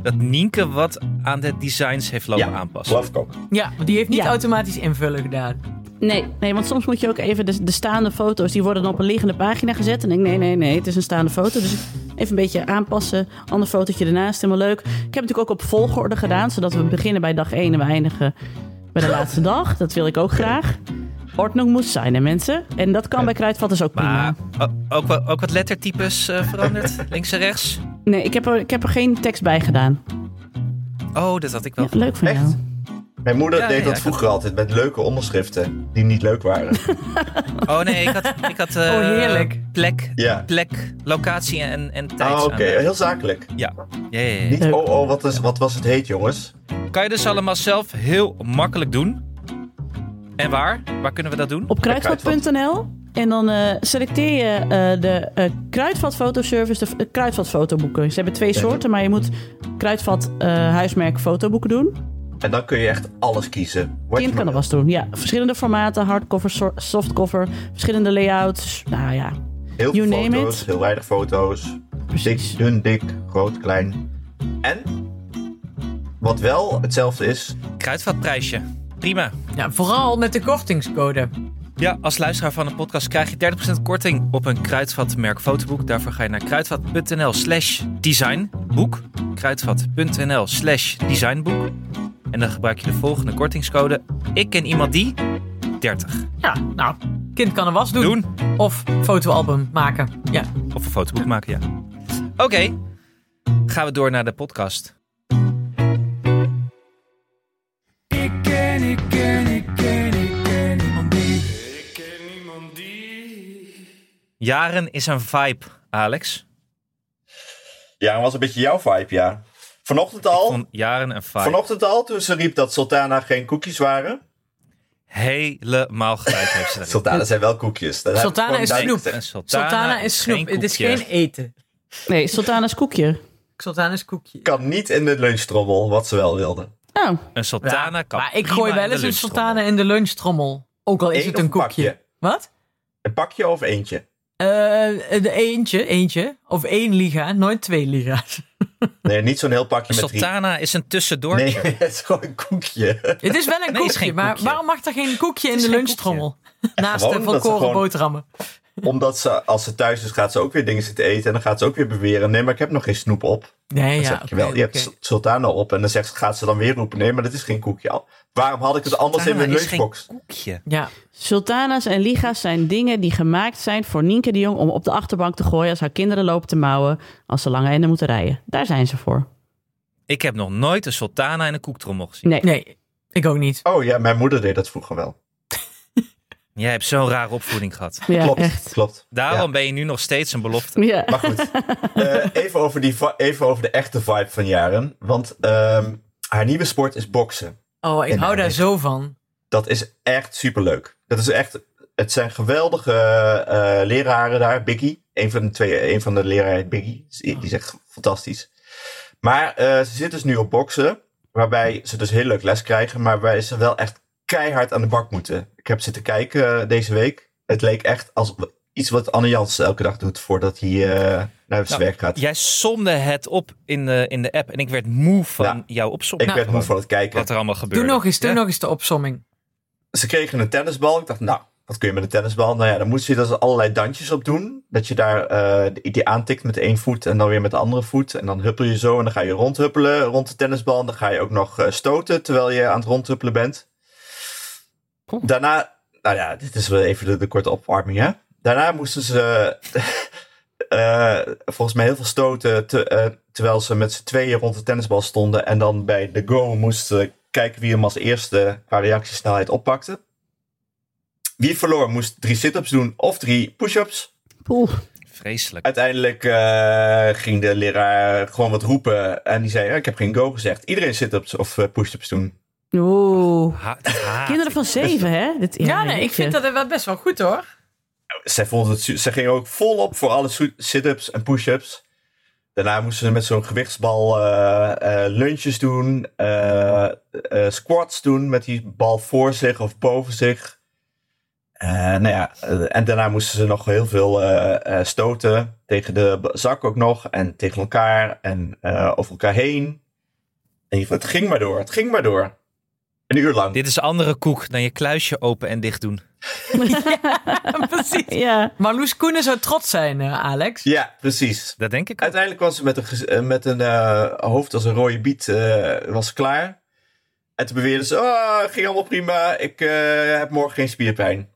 dat Nienke wat aan de designs heeft lopen Ja, aanpassen. geloof ik ook. Ja, want die heeft niet Ja. automatisch invullen gedaan. Nee, nee, want soms moet je ook even de, de staande foto's, die worden dan op een liggende pagina gezet. En ik denk, nee, nee, nee, het is een staande foto. Dus even een beetje aanpassen. Ander fotootje ernaast, helemaal leuk. Ik heb het natuurlijk ook op volgorde gedaan, zodat we beginnen bij dag 1 en we eindigen bij de laatste dag. Dat wil ik ook graag. Ordnung moet zijn, hè mensen? En dat kan bij kruidvatters ook Maar prima. ook, ook wat lettertypes eh, veranderd? <laughs> Links en rechts? Nee, ik heb, er, ik heb er geen tekst bij gedaan. Oh, dat had ik wel. Ja, leuk van Echt? jou. Mijn moeder Ja, deed ja, dat ja. vroeger altijd met leuke onderschriften die niet leuk waren. <laughs> Oh nee, ik had, ik had eh, Oh, heerlijk. plek, Ja. plek, locatie en, en tijd. Ah, oké. Heel zakelijk. Ja. Ja, ja, ja. Niet, oh, oh, wat, is, wat was het heet, jongens? Kan je dus allemaal zelf heel makkelijk doen. En waar? Waar kunnen we dat doen? Op kruidvat.nl. En dan eh, selecteer je eh, de eh Kruidvat Fotoservice, de eh, Kruidvat fotoboeken. Ze hebben twee soorten, maar je moet Kruidvat eh, huismerk fotoboeken doen. En dan kun je echt alles kiezen. Wat Kind je kan er vast doen. Ja, verschillende formaten, hardcover, so- softcover, verschillende layouts. Nou ja. Heel you veel name foto's, it. heel weinig foto's. Dik, precies. dun, dik, groot, klein. En, wat wel hetzelfde is, Kruidvatprijsje. Prima. Ja, vooral met de kortingscode. Ja, als luisteraar van de podcast krijg je 30% korting op een Kruidvatmerk fotoboek. Daarvoor ga je naar kruidvat.nl slash designboek. Kruidvat.nl slash designboek. En dan gebruik je de volgende kortingscode. Ik ken iemand die 30. Ja, nou, kind kan een was doen. Doen. Of fotoalbum maken. Ja. Of een fotoboek maken, ja. Oké, gaan we door naar de podcast. Ik ken, ik ken, ik ken, Jaren is een vibe, Alex. ja, dat was een beetje jouw vibe, ja. Vanochtend al, Van jaren een vibe. vanochtend al, toen ze riep dat Sultana geen koekjes waren. Helemaal gelijk heeft ze daarin. <laughs> Sultana zijn wel koekjes. Dat Sultana is snoep. Sultana, Sultana is snoep. Het is geen eten. Nee, Sultana's koekje. Sultana is koekje. Kan niet in de lunchtrommel, wat ze wel wilden. Oh, Een sultana Ja, kan maar ik gooi wel eens een sultana in de lunchtrommel. Ook al is Eén het een een koekje. pakje? Wat? Een pakje of eentje? Eh, de eentje, eentje. Of één liga, nooit twee liga's. <laughs> Nee, niet zo'n heel pakje met drie. sultana is een tussendoortje. Nee, <laughs> het is gewoon een koekje. Het is wel een Nee, koekje, maar koekje. waarom mag er geen koekje in de lunchtrommel? <laughs> Naast gewoon de volkoren gewoon- boterhammen. Omdat ze, als ze thuis is, gaat ze ook weer dingen zitten eten. En dan gaat ze ook weer beweren. Nee, maar ik heb nog geen snoep op. Nee, Dan ja, zeg wel, je oké. hebt sultana op. En dan zegt, gaat ze dan weer roepen. Nee, maar dat is geen koekje. Waarom had ik het anders in mijn is geen lunchbox? koekje. Ja, Sultana's en liga's zijn dingen die gemaakt zijn voor Nienke de Jong om op de achterbank te gooien als haar kinderen lopen te mouwen als ze lange enden moeten rijden. Daar zijn ze voor. Ik heb nog nooit een sultana in een koektrommel gezien. Nee, nee, ik ook niet. Oh ja, mijn moeder deed dat vroeger wel. <laughs> Jij hebt zo'n rare opvoeding gehad. ja, klopt, echt. klopt. Daarom Ja. ben je nu nog steeds een belofte. Ja. Maar goed, <laughs> eh, even, over die, even over de echte vibe van Jaren. Want ehm, haar nieuwe sport is boksen. Oh, ik En hou daar zo van. Dat is echt superleuk. Dat is echt, het zijn geweldige eh, leraren daar. Biggie, een van de twee, een van de leraren Biggie. Die die is echt fantastisch. Maar eh, ze zit dus nu op boksen, waarbij ze dus heel leuk les krijgen, maar waarbij ze wel echt keihard aan de bak moeten. Ik heb zitten kijken eh, deze week. Het leek echt als iets wat Anne Jans elke dag doet voordat hij eh, naar zijn Nou, werk gaat. Jij somde het op in de, in de app en ik werd moe van Ja. jouw opzomming. Ik werd moe van het kijken. Wat er allemaal gebeurde. Doe nog eens, doe Ja? nog eens de opsomming. ze kregen een tennisbal. Ik dacht, nou, wat kun je met een tennisbal? Nou ja, dan moest je dus allerlei dansjes op doen. Dat je daar eh, die, aantikt met één voet en dan weer met de andere voet. En dan huppel je zo en dan ga je rondhuppelen rond de tennisbal. En dan ga je ook nog eh, stoten terwijl je aan het rondhuppelen bent. Cool. Daarna, nou ja, dit is wel even de, de korte opwarming, hè. Daarna moesten ze <laughs> eh, volgens mij heel veel stoten te- eh, terwijl ze met z'n tweeën rond de tennisbal stonden. En dan bij de go moesten kijken wie hem als eerste qua reactiesnelheid oppakte. Wie verloor moest drie sit-ups doen of drie push-ups. Poeh. Vreselijk. Uiteindelijk eh, ging de leraar gewoon wat roepen. En die zei, "Ja, ik heb geen go gezegd. Iedereen sit-ups of push-ups doen. Oeh. Kinderen van zeven, hè? Dit, Ja, nee, ik vind dat wel best wel goed hoor. Zij vonden het, ze gingen ook volop voor alle sit-ups en push-ups. Daarna moesten ze met zo'n gewichtsbal eh, lunches doen. eh, squats doen met die bal voor zich of boven zich. Nou ja, en daarna moesten ze nog heel veel stoten. Tegen de zak ook nog. En tegen elkaar. En over elkaar heen. En het ging maar door. Het ging maar door. Een uur lang. Dit is andere koek dan je kluisje open en dicht doen. <laughs> Precies. Ja. Marloes Koenen zou trots zijn, eh, Alex. Ja, precies. Dat denk ik ook. Uiteindelijk was ze met een, eh, met een eh, hoofd als een rode biet eh, was ze klaar. En toen beweerde ze, oh, ging allemaal prima. Ik eh, heb morgen geen spierpijn.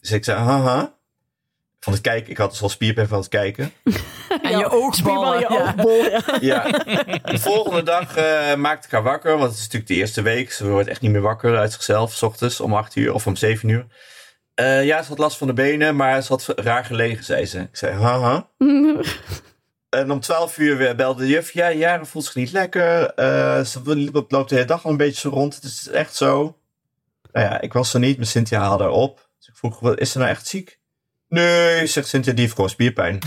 Dus ik zei, haha. Van het kijken, ik had dus al spierpijn van het kijken. <laughs> En je oogballen. Je ja. oogbol. Ja. <laughs> Ja. De volgende dag eh, maakte ik haar wakker, want het is natuurlijk de eerste week. Ze wordt echt niet meer wakker uit zichzelf, s ochtends om 8 uur of om 7 uur. Eh, ja, ze had last van de benen, maar ze had raar gelegen, zei ze. Ik zei, haha. <laughs> En om 12 uur weer belde de juf. Ja, Jaren voelt zich niet lekker. Eh, ze loopt de hele dag al een beetje zo rond. Het is echt zo. Nou ja, ik was er niet, maar Cynthia haalde haar op. Dus ik vroeg, wat, is ze nou echt ziek? Nee, zegt Cynthia, die heeft gewoon spierpijn.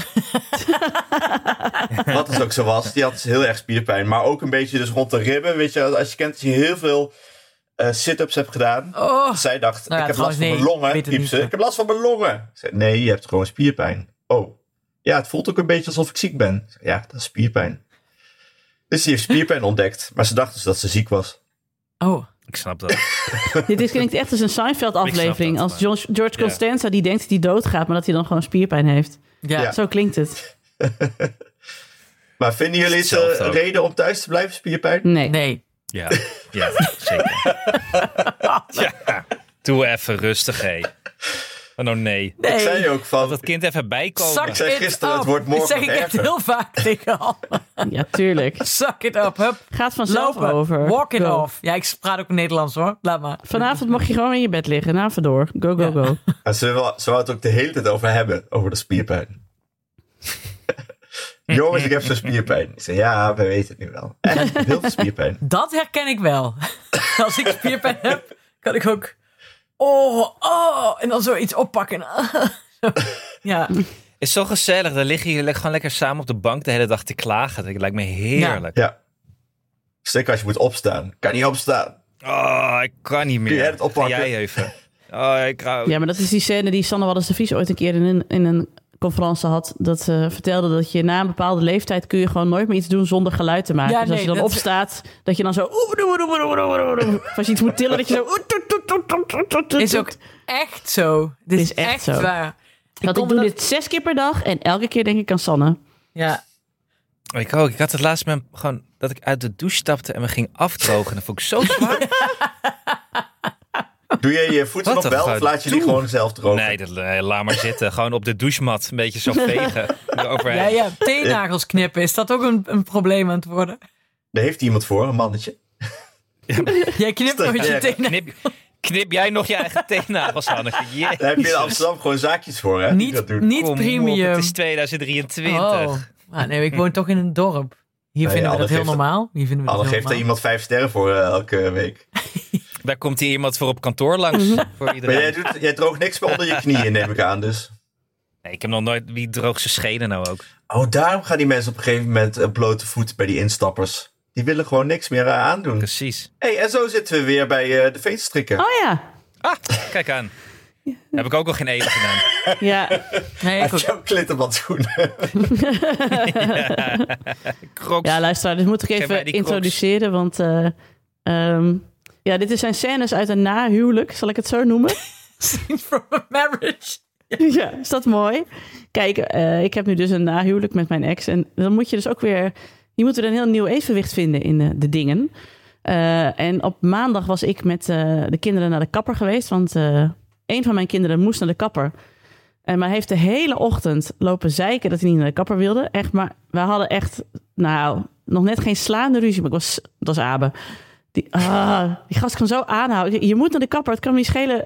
<laughs> Wat dus ook zo was. Die had dus heel erg spierpijn. Maar ook een beetje dus rond de ribben. Weet je, als je kent dat je heel veel eh, sit-ups hebt gedaan. Oh, Zij dacht, Nou ja, ik heb last van mijn longen. ze. Ik heb last van mijn longen. Zei, nee, je hebt gewoon spierpijn. Oh, ja, het voelt ook een beetje alsof ik ziek ben. Zei, ja, dat is spierpijn. Dus die heeft spierpijn <laughs> ontdekt. Maar ze dacht dus dat ze ziek was. oh. Ik snap dat. <laughs> Dit is, klinkt echt als een Seinfeld-aflevering. Als George, George Costanza die denkt dat hij doodgaat, maar dat hij dan gewoon spierpijn heeft. Ja. Ja. Zo klinkt het. <laughs> Maar vinden jullie het reden om thuis te blijven, spierpijn? Nee. Nee. Ja, ja zeker. <laughs> Ja, doe even rustig, hé. Oh, nou nee. Nee. Ik zei ook van, dat kind even bijkomen. Suck Ik zei gisteren, het up. wordt morgen Dat zeg ik echt heel vaak <laughs> tegen al. Ja, tuurlijk. Suck it up, hup. Gaat vanzelf Lopen. over. Walk it Go. off. Ja, ik praat ook Nederlands hoor. Laat maar. Vanavond mag je gewoon in je bed liggen. Na door. Go, go, go. Ze, wil, ze wou het ook de hele tijd over hebben, over de spierpijn. <laughs> Jongens, ik heb zo'n spierpijn. Ik zei, ja, we weten het nu wel. En heel veel spierpijn. Dat herken ik wel. <laughs> Als ik spierpijn heb, kan ik ook... Oh, oh. En dan zoiets oppakken. <laughs> Ja. Is zo gezellig. Dan liggen jullie gewoon lekker samen op de bank de hele dag te klagen. Dat lijkt me heerlijk. Ja. Zeker als je moet opstaan. Kan niet opstaan. Oh, ik kan niet meer. Kun jij het oppakken? Ga jij even. Oh, ik hou... Ja, maar dat is die scène die Sanne Wallis de Vries ooit een keer in een, in een conferentie had. Dat ze vertelde dat je na een bepaalde leeftijd kun je gewoon nooit meer iets doen zonder geluid te maken. Ja, dus als nee, je dan dat- opstaat, dat je dan zo... als je iets moet tillen, dat je zo... Is ook echt zo. Dit is, is echt echt, zo. waar. Want ik doe dit zes keer per dag en elke keer denk ik aan Sanne. Ja. Ik ook. Ik had het laatst met gewoon dat ik uit de douche stapte en me ging afdrogen. Dat vond ik zo zwaar. Doe je je voeten Wat nog wel of laat je die gewoon zelf drogen? Nee, dat, eh, laat maar zitten. Gewoon op de douchemat een beetje zo vegen. <laughs> Ja, ja. Teennagels knippen. Is dat ook een, een probleem aan het worden? Daar heeft iemand voor, een mannetje. <laughs> Jij knipt nooit je Ja. teennagels. Knip, knip jij nog je eigen teennagels, Hanneke? Jezus. <laughs> Daar heb je in Amsterdam gewoon zaakjes voor, hè? dat Niet, doen. niet Kom op, premium. het is 2023. Oh. Ah, nee, ik woon toch in een dorp. Hier Nee, vinden we dat heel geeft- normaal. Hier vinden we dat geeft er iemand vijf sterren voor eh, elke week. Daar komt hier iemand voor op kantoor langs. voor Maar iedereen. jij, doet, jij droogt niks meer onder je knieën, <laughs> neem ik aan. Dus. Nee, ik heb nog nooit... Wie droogt zijn schenen nou ook? Oh, daarom gaan die mensen op een gegeven moment eh, blote voet bij die instappers. Die willen gewoon niks meer eh, aandoen. Precies. hey, en zo zitten we weer bij eh, de feeststrikken. Oh ja. Ah, kijk aan. Heb ik ook al geen eten gedaan. <laughs> Ja, Nee, ik jouw klittenbandschoenen. Crocs. <laughs> ja luister, dit moet ik even introduceren. Want eh, ehm, ja, dit zijn scènes uit een nahuwelijk, zal ik het zo noemen. <laughs> Scenes from a marriage. <laughs> Ja, is dat mooi? Kijk, eh, ik heb nu dus een nahuwelijk met mijn ex. En dan moet je dus ook weer... Je moet weer een heel nieuw evenwicht vinden in de, de dingen. Eh, en op maandag was ik met eh, de kinderen naar de kapper geweest. Want eh, een van mijn kinderen moest naar de kapper. En maar heeft de hele ochtend lopen zeiken dat hij niet naar de kapper wilde. Echt, maar we hadden echt, nou, nog net geen slaande ruzie. Maar ik was, dat was Abe. Die, ah, die gast kan zo aanhouden. Je, moet naar de kapper, het kan me niet schelen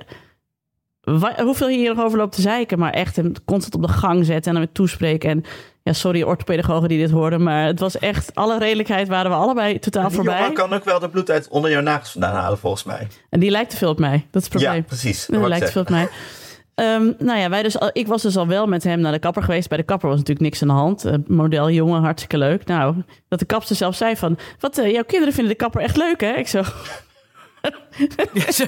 hoeveel je hier nog over loopt te zeiken. Maar echt hem constant op de gang zetten en hem toespreken. En ja, sorry orthopedagogen die dit hoorden. Maar het was echt, alle redelijkheid waren we allebei totaal Die voorbij. jongen kan ook wel de bloed uit onder jouw nagels vandaan halen, volgens mij. En die lijkt te veel op mij. Dat is het probleem. Ja, precies. Wou lijkt ik veel op mij. Ehm, nou ja, wij dus, ik was dus al wel met hem naar de kapper geweest. Bij de kapper was natuurlijk niks aan de hand. Eh, model jongen, hartstikke leuk. Nou, dat de kapster zelf zei van... Wat, eh, jouw kinderen vinden de kapper echt leuk, hè? Ik zo... <laughs> Jij zo,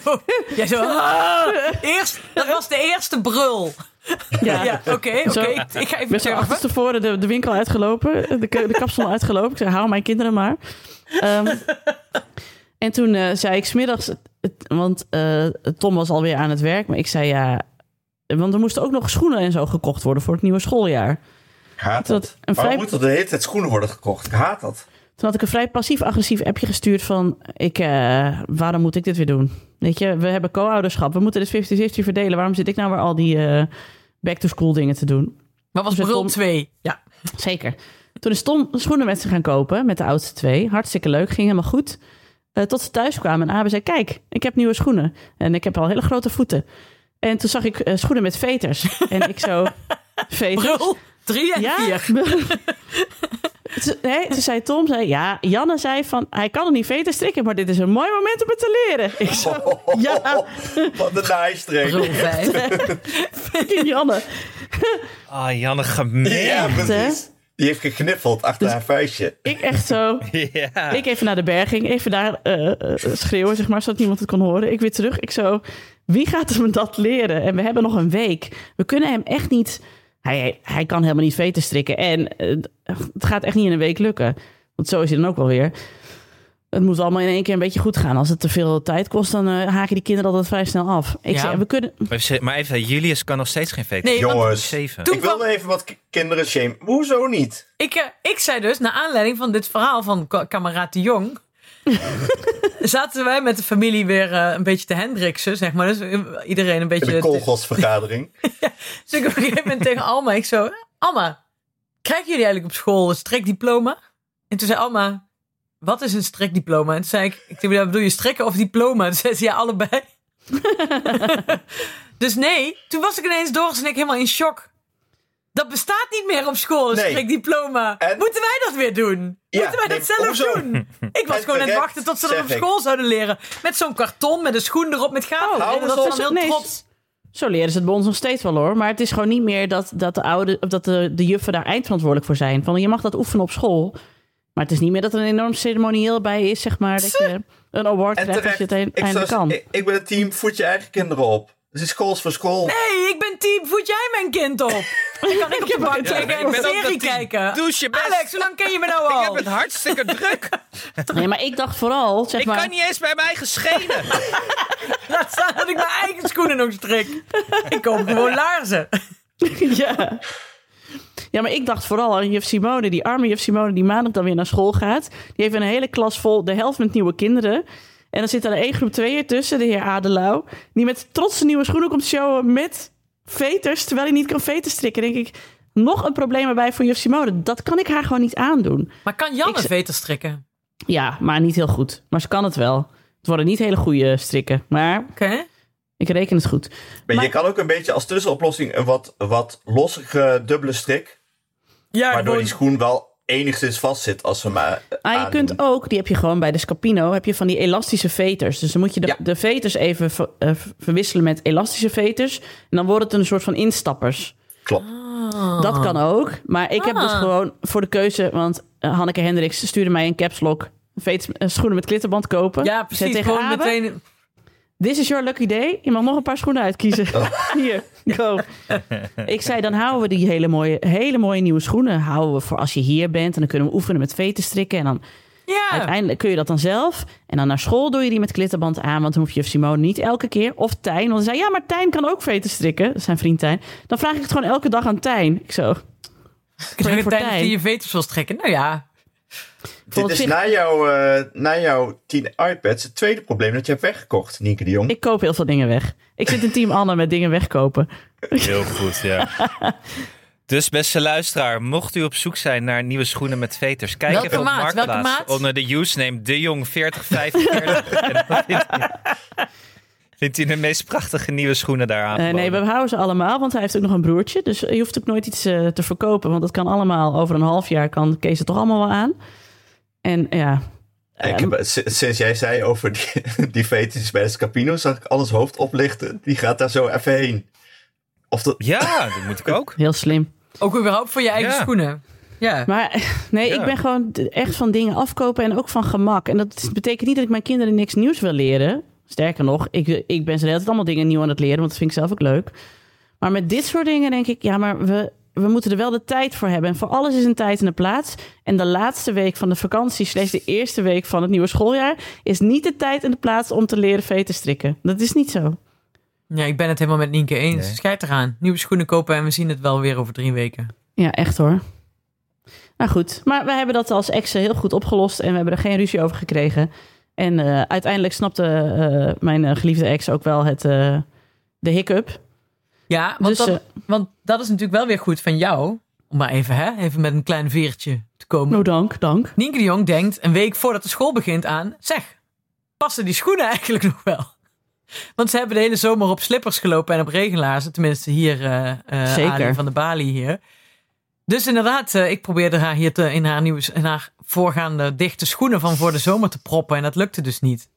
jij zo ah, eerst, dat was de eerste brul. <laughs> Ja, Ja, oké, oké. Ik ga even turven. achterstevoren de, de winkel uitgelopen. De, de kapsel <laughs> uitgelopen. Ik zei, hou mijn kinderen maar. Ehm, En toen eh, zei ik smiddags, want Tom was alweer aan het werk, maar ik zei ja, want er moesten ook nog schoenen en zo gekocht worden voor het nieuwe schooljaar. Ik haat Dat dat. een vrij- moeten er de hele tijd schoenen worden gekocht? Ik haat dat. Toen had ik een vrij passief-agressief appje gestuurd van... Ik, eh, waarom moet ik dit weer doen? Weet je, we hebben co-ouderschap. We moeten dit 50-50 verdelen. Waarom zit ik nou weer al die eh, back-to-school dingen te doen? Maar was Dus brul Tom- 2. Ja. Zeker. Toen is Tom schoenen met ze gaan kopen, met de oudste twee. Hartstikke leuk, ging helemaal goed. Eh, tot ze thuis kwamen en Abe zei, kijk, ik heb nieuwe schoenen. En ik heb al hele grote voeten. En toen zag ik eh, schoenen met veters. <laughs> en ik zo, veters? Brul 3 en Ja. 4. <laughs> Ze- nee, toen zei Tom, zei, ja, Janne zei van, hij kan er niet veters strikken, maar dit is een mooi moment om het te leren. <laughs> Ik zo, ja, Wat een naaistreek. Brul 5. fucking Janne. Ah, Janne, gemeen. Ja, precies. Die heeft gekniffeld achter Dus- haar vuistje. Ik echt zo, Ja. Ik even naar de berging, even daar eh, eh, schreeuwen, zeg maar, zodat niemand het kon horen. Ik weer terug. Ik zo, wie gaat hem dat leren? En we hebben nog een week. We kunnen hem echt niet... Hij, hij kan helemaal niet veten strikken. En eh, het gaat echt niet in een week lukken. Want zo is hij dan ook wel weer. Het moet allemaal in één keer een beetje goed gaan. Als het te veel tijd kost, dan eh, haken die kinderen altijd vrij snel af. Ik Ja. we kunnen... Maar even, Julius kan nog steeds geen veter. Nee, Jongens, Zeven. Toen ik wilde even wat kinderen shame. Hoezo niet? ik, eh, ik zei dus, naar aanleiding van dit verhaal van ka- kameraad de Jong... <laughs> zaten wij met de familie weer eh, een beetje te Hendriksen, zeg maar. Dus eh, iedereen een In beetje... de koolgosvergadering. <laughs> Dus ik op een gegeven moment tegen Alma, ik zo... Alma, krijgen jullie eigenlijk op school een strikdiploma? En toen zei Alma, wat is een strikdiploma? En toen zei ik, ik denk, ja, bedoel je strikken of diploma? Toen zei ze, ja, allebei. <laughs> dus nee, toen was ik ineens en ik helemaal in shock. Dat bestaat niet meer op school, een Nee. strikdiploma. En- Moeten wij dat weer doen? Ja, Moeten wij nee, dat zelf hoezo? doen? <laughs> Ik was En gewoon aan het wachten tot ze dat op ik. school zouden leren. Met zo'n karton, met een schoen erop, met gaten. Oh, en dat dan op. heel Nee, trots... Zo leren ze het bij ons nog steeds wel hoor. Maar het is gewoon niet meer dat, dat, de, oude, of dat de, de juffen daar eindverantwoordelijk voor zijn. Van je mag dat oefenen op school. Maar het is niet meer dat er een enorm ceremonieel bij is, zeg maar. Dat je een award En krijgt als je het eindelijk zou- kan. ik, ik ben het team, voed je eigen kinderen op. Het is school is voor school. Nee, ik ben team. Voed jij mijn kind op? <laughs> Dan kan ik op de bank liggen en ik ben een serie kijken. Doe je best. Alex, hoe lang ken je me nou <laughs> Ik al? heb het hartstikke <laughs> druk. Nee, maar ik dacht vooral, zeg Ik maar... kan niet eens bij mijn eigen schenen. <laughs> Laat staan dat ik mijn eigen schoenen nog strik. Ik koop gewoon laarzen. ja. Ja, maar ik dacht vooral aan juf Simone, die arme juf Simone die maandag dan weer naar school gaat. Die heeft een hele klas vol, de helft met nieuwe kinderen. En dan zit er één groep tweeën tussen, de heer Adelau. Die met trots zijn nieuwe schoenen komt showen met veters, terwijl hij niet kan veters strikken. denk ik, nog een probleem erbij voor juf Simone. Dat kan ik haar gewoon niet aandoen. Maar kan Janne Ik- veters strikken? Ja, maar niet heel goed. Maar ze kan het wel. Het worden niet hele goede strikken, maar Oké. ik reken het goed. Maar Maar- je kan ook een beetje als tussenoplossing een wat, wat lossige dubbele strik. Ja, Waardoor gewoon- die schoen wel enigszins vast zit als we maar Ah, je kunt ook, die heb je gewoon bij de Scapino, heb je van die elastische veters. Dus dan moet je de, Ja. de veters even ver- eh, verwisselen met elastische veters. En dan wordt het een soort van instappers. Klopt. Dat kan ook. Maar ik heb dus Ah. gewoon voor de keuze, want eh, Hanneke Hendricks stuurde mij een caps lock. Veters, eh, schoenen met klitterband kopen. Ja, precies. tegen Gewoon Abe, meteen... This is your lucky day. Je mag nog een paar schoenen uitkiezen. <laughs> Hier, go. Ik zei, dan houden we die hele mooie, hele mooie nieuwe schoenen. Houden we voor als je hier bent. En dan kunnen we oefenen met veten strikken. En dan Ja. Uiteindelijk kun je dat dan zelf. En dan naar school doe je die met klitterband aan. Want dan hoef je Simone niet elke keer. Of Tijn. Want hij zei, ja, maar Tijn kan ook veten strikken. Dat zijn vriend Tijn. Dan vraag ik het gewoon elke dag aan Tijn. Ik zo. Ik tijdens Tijn. die je veters wil strekken. Nou ja. Dit is zich- na, jouw, eh, na jouw 10 iPads het tweede probleem dat je hebt weggekocht, Nienke de Jong. Ik koop heel veel dingen weg. Ik zit in team Anne met dingen wegkopen. Heel goed, ja. <laughs> Dus beste luisteraar, mocht u op zoek zijn naar nieuwe schoenen met veters, kijk Welke even op maat? Welke Marktplaats maat? onder de username dejong4045. <laughs> En dan vindt u- vindt u de meest prachtige nieuwe schoenen daar aan. Eh, nee, we houden ze allemaal. Want hij heeft ook nog een broertje. Dus je hoeft ook nooit iets eh, te verkopen. Want dat kan allemaal over een half jaar. Kan Kees het toch allemaal wel aan. En ja. Ik heb, s- sinds jij zei over die, <laughs> die fetus bij de Scapino, zag ik alles hoofd oplichten. Die gaat daar zo even heen. Of dat, Ja, dat moet ik ook. <laughs> Heel slim. Ook überhaupt voor je eigen Ja. schoenen. Ja. Maar nee, Ja. ik ben gewoon echt van dingen afkopen en ook van gemak. En dat betekent niet dat ik mijn kinderen niks nieuws wil leren. Sterker nog, ik, ik ben ze de hele tijd allemaal dingen nieuw aan het leren, want dat vind ik zelf ook leuk. Maar met dit soort dingen denk ik, ja, maar we, we moeten er wel de tijd voor hebben. En voor alles is een tijd en een plaats. En de laatste week van de vakantie, slash de eerste week van het nieuwe schooljaar, is niet de tijd en de plaats om te leren veten strikken. Dat is niet zo. Ja, ik ben het helemaal met Nienke eens. Nee. Schijt eraan. Nieuwe schoenen kopen en we zien het wel weer over drie weken. Ja, echt hoor. Nou goed, maar we hebben dat als exen heel goed opgelost en we hebben er geen ruzie over gekregen. En eh, uiteindelijk snapte eh, mijn eh, geliefde ex ook wel het, eh, de hiccup. Ja, want, Dus, dat, eh, want dat is natuurlijk wel weer goed van jou. Om maar even, hè, even met een klein veertje te komen. Nou, dank, dank. Nienke de Jong denkt een week voordat de school begint aan... Zeg, passen die schoenen <laughs> eigenlijk nog wel? Want ze hebben de hele zomer op slippers gelopen en op regenlaarzen. Tenminste hier, Zeker. Ali van de Bali hier. Dus inderdaad, ik probeerde haar hier te, in, haar nieuwe, in haar voorgaande dichte schoenen van voor de zomer te proppen. En dat lukte dus niet.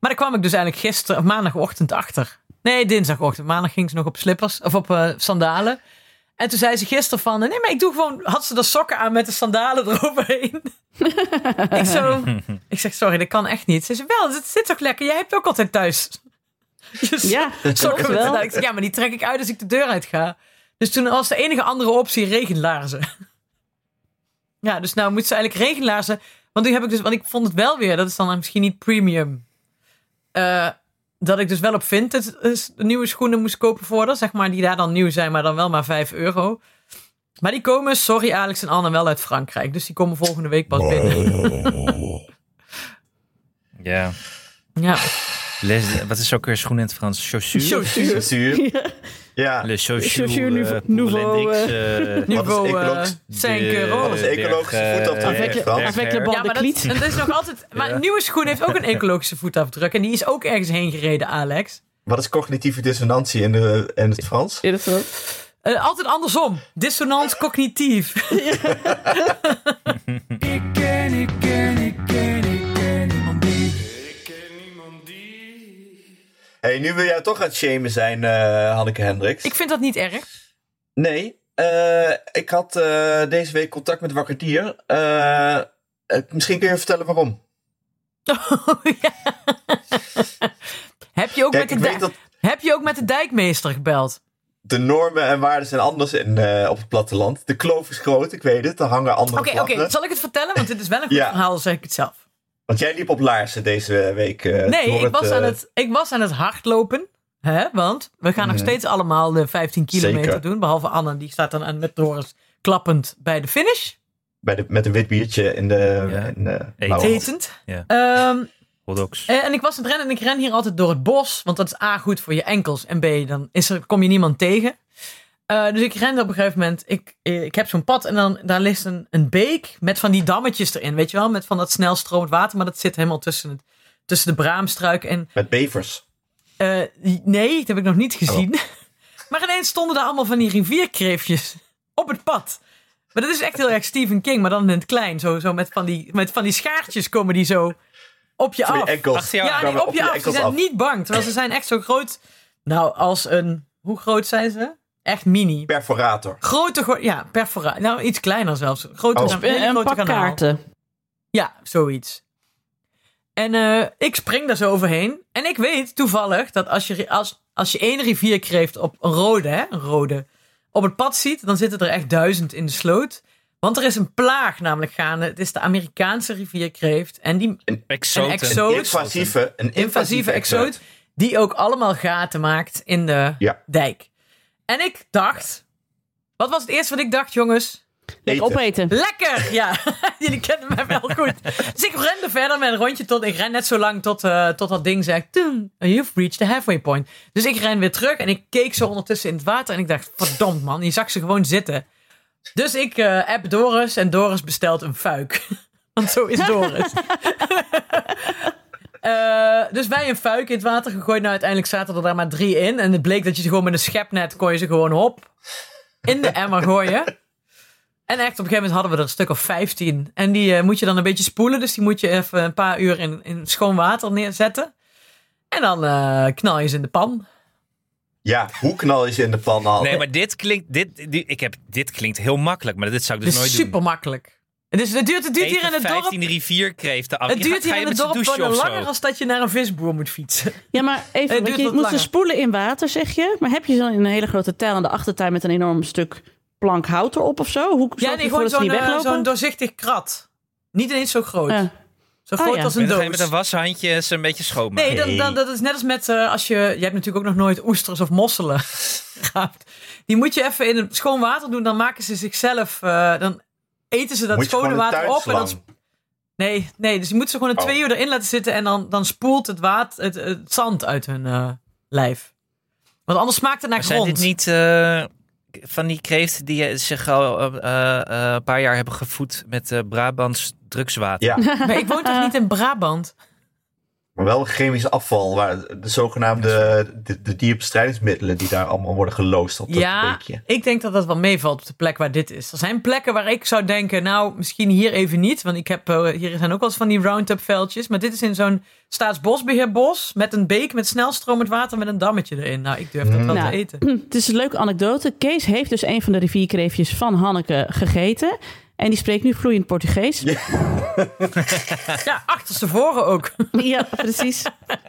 Maar daar kwam ik dus eigenlijk gisteren, of maandagochtend achter. Nee, dinsdagochtend. Maandag ging ze nog op slippers of op eh, sandalen. En toen zei ze gisteren van, nee, maar ik doe gewoon, had ze de sokken aan met de sandalen <laughs> eroverheen. <laughs> ik zo, ik zeg, sorry, dat kan echt niet. Ze zei, wel, het zit toch lekker, jij hebt ook altijd thuis. <laughs> Dus Ja, sokken met wel. Ik zeg, ja, maar die trek ik uit als ik de deur uit ga. Dus toen was de enige andere optie regenlaarzen. Ja, dus nou moet ze eigenlijk regenlaarzen. Want nu heb ik dus, want ik vond het wel weer, dat is dan misschien niet premium. eh, dat ik dus wel op Vinted dus nieuwe schoenen moest kopen voor haar. Zeg maar, die daar dan nieuw zijn, maar dan wel maar 5 euro. Maar die komen, sorry Alex en Anne, wel uit Frankrijk. Dus die komen volgende week pas binnen. <laughs> Ja. Ja. Les, wat is ook weer schoen in het Frans? Chaussure? Chaussure. Zuur. Ja, Le chaussure, Chaussure eh, nouveau, eh, eh, Niveau eh, ecologisch? 5 de- euro. Wat is ecologische eh, voetafdruk? Avec le, Frans. avec le Ja, Ja, de maar dat, kliet. en dat is nog altijd. <laughs> Maar Ja. een nieuwe schoen heeft ook een ecologische voetafdruk. En die is ook ergens heen gereden, Alex. Wat is cognitieve dissonantie in, de, in het Frans? Ja, is wel- Eh, altijd andersom. Dissonant cognitief. <laughs> <laughs> hey, nu wil jij toch aan het shamen zijn, eh, Hanneke Hendricks. Ik vind dat niet erg. Nee, eh, ik had eh, deze week contact met Wakker Dier. Misschien kun je vertellen waarom. <laughs> Ja. Heb je ook Kijk, met de dat Heb je ook met de dijkmeester gebeld? de normen en waarden zijn anders in, op het platteland. De kloof is groot, ik weet het. Er hangen andere Oké, oké. Zal ik het vertellen? Want dit is wel een <laughs> goed Ja. verhaal, zeg ik het zelf. Want jij liep op laarzen deze week. eh, Nee, ik was, eh, aan het, ik was aan het hardlopen. Hè? Want we gaan nog steeds allemaal de 15 kilometer Zeker. doen. Behalve Anne, die staat dan aan met Doris klappend bij de finish. bij de, met een wit biertje in de... Ja. in, eh, Eten. Lauwers. Etend. Ja. Ehm. Eh, en ik was aan het rennen en ik ren hier altijd door het bos. Want dat is A, goed voor je enkels. En B, dan is er, kom je niemand tegen. Eh, dus ik rende op een gegeven moment. Ik, ik heb zo'n pad en dan daar ligt een, een beek met van die dammetjes erin. Weet je wel? Met van dat snel stromend water. Maar dat zit helemaal tussen, het, tussen de braamstruik. En Met bevers. eh, nee, dat heb ik nog niet gezien. <laughs> maar ineens stonden daar allemaal van die rivierkreefjes <laughs> op het pad. Maar dat is echt heel erg Stephen King, maar dan in het klein. Zo, zo met, van die, met van die schaartjes komen die zo op je je af. enkels. Ja, aan. die op je af. Ze enkels zijn af. niet bang. Terwijl ze zijn echt zo groot. Nou, als een... Hoe groot zijn ze? Echt mini. Perforator. Grote, ja, perfora. Nou, iets kleiner zelfs. Grote, Oh. een een grote pak kanaal. kaarten. Ja, zoiets. En eh, ik spring daar zo overheen. En ik weet toevallig dat als je, als, als je één rivierkreeft op een rode, hè, een rode, op het pad ziet, dan zitten er echt duizend in de sloot. Want er is een plaag namelijk gaande. Het is de Amerikaanse rivierkreeft. En die Exoten. Een exoot. Invasieve, een invasieve exoot, die ook allemaal gaten maakt in de Ja. dijk. En ik dacht, wat was het eerste wat ik dacht, jongens? Lekker Eten. opeten. Lekker! <laughs> Ja, <laughs> jullie kennen mij wel goed. Dus ik rende verder met een rondje tot... Ik ren net zo lang tot, eh, tot dat ding zegt... "Toen, You've reached the halfway point. Dus ik ren weer terug en ik keek zo ondertussen in het water... en ik dacht, verdomd man, je zag ze gewoon zitten. Dus ik eh, app Doris en Doris bestelt een fuik. <laughs> Want zo is Doris. Eh, dus wij een fuik in het water gegooid. Nou, uiteindelijk zaten er daar maar drie in. En het bleek dat je ze gewoon met een schepnet... kon je ze gewoon op in de emmer gooien. En echt, op een gegeven moment hadden we er een stuk of 15. En die eh, moet je dan een beetje spoelen. Dus die moet je even een paar uur in, in schoon water neerzetten. En dan eh, knal je ze in de pan. Ja, hoe knal je ze in de pan al? Nee, maar dit klinkt, dit, dit, ik heb, dit klinkt heel makkelijk, maar dit zou ik Het dus is nooit super makkelijk. Het, is, het duurt, het duurt hier in het dorp. 15 rivierkreeften af. Het duurt hier in het dorp gewoon langer als dat je naar een visboer moet fietsen. Ja, maar even, <laughs> Het want duurt je moet ze langer. spoelen in water, zeg je. Maar heb je zo een hele grote tuil aan de achtertuin met een enorm stuk plank hout erop of zo? Hoe Ja, nee, gewoon zo'n eh, weglopen? zo'n doorzichtig krat. Niet eens zo groot. Zo oh groot ja. als En een dan doos. met een washandje ze een beetje schoonmaken. Nee, dan, dan, dat is net als met eh, als je... Je hebt natuurlijk ook nog nooit oesters of mosselen <laughs> gehad. Die moet je even in schoon water doen. Dan maken ze zichzelf... eh, dan eten ze dat schone water op. En dan, nee, nee, dus je moet ze gewoon een Oh. twee uur erin laten zitten. En dan, dan spoelt het, water, het, het zand uit hun eh, lijf. Want anders smaakt het naar Maar zijn grond. dit niet eh, van die kreeften die zich al eh, eh, een paar jaar hebben gevoed met eh Brabants drugswater? Ja, <laughs> Maar ik woon toch niet in Brabant? Maar wel chemisch afval. Waar de zogenaamde de, de dierbestrijdingsmiddelen die daar allemaal worden geloosd op dat Ja, beekje. ik denk dat dat wel meevalt op de plek waar dit is. Er zijn plekken waar ik zou denken, nou, misschien hier even niet. Want ik heb, eh, hier zijn ook wel eens van die Roundup veldjes. Maar dit is in zo'n staatsbosbeheerbos met een beek met snelstromend water met een dammetje erin. Nou, ik durf dat wel Nou, te eten. <clears throat> Het is een leuke anekdote. Kees heeft dus een van de rivierkreefjes van Hanneke gegeten. En die spreekt nu vloeiend Portugees. Ja, <laughs> Ja, achterstevoren ook. <laughs> precies.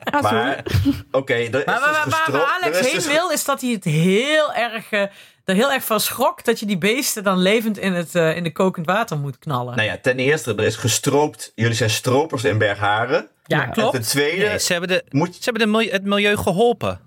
Ah, sorry. Maar, oké, er is Maar dus waar, Alex er is heen dus- wil, is dat hij het heel erg, eh, er heel erg van schrok dat je die beesten dan levend in, het, eh, in de kokend water moet knallen. Nou ja, ten eerste, er is gestroopt. Jullie zijn stropers in Bergharen. ja, En klopt. ten tweede, Nee, ze hebben, de, moet, ze hebben de milieu- het milieu geholpen.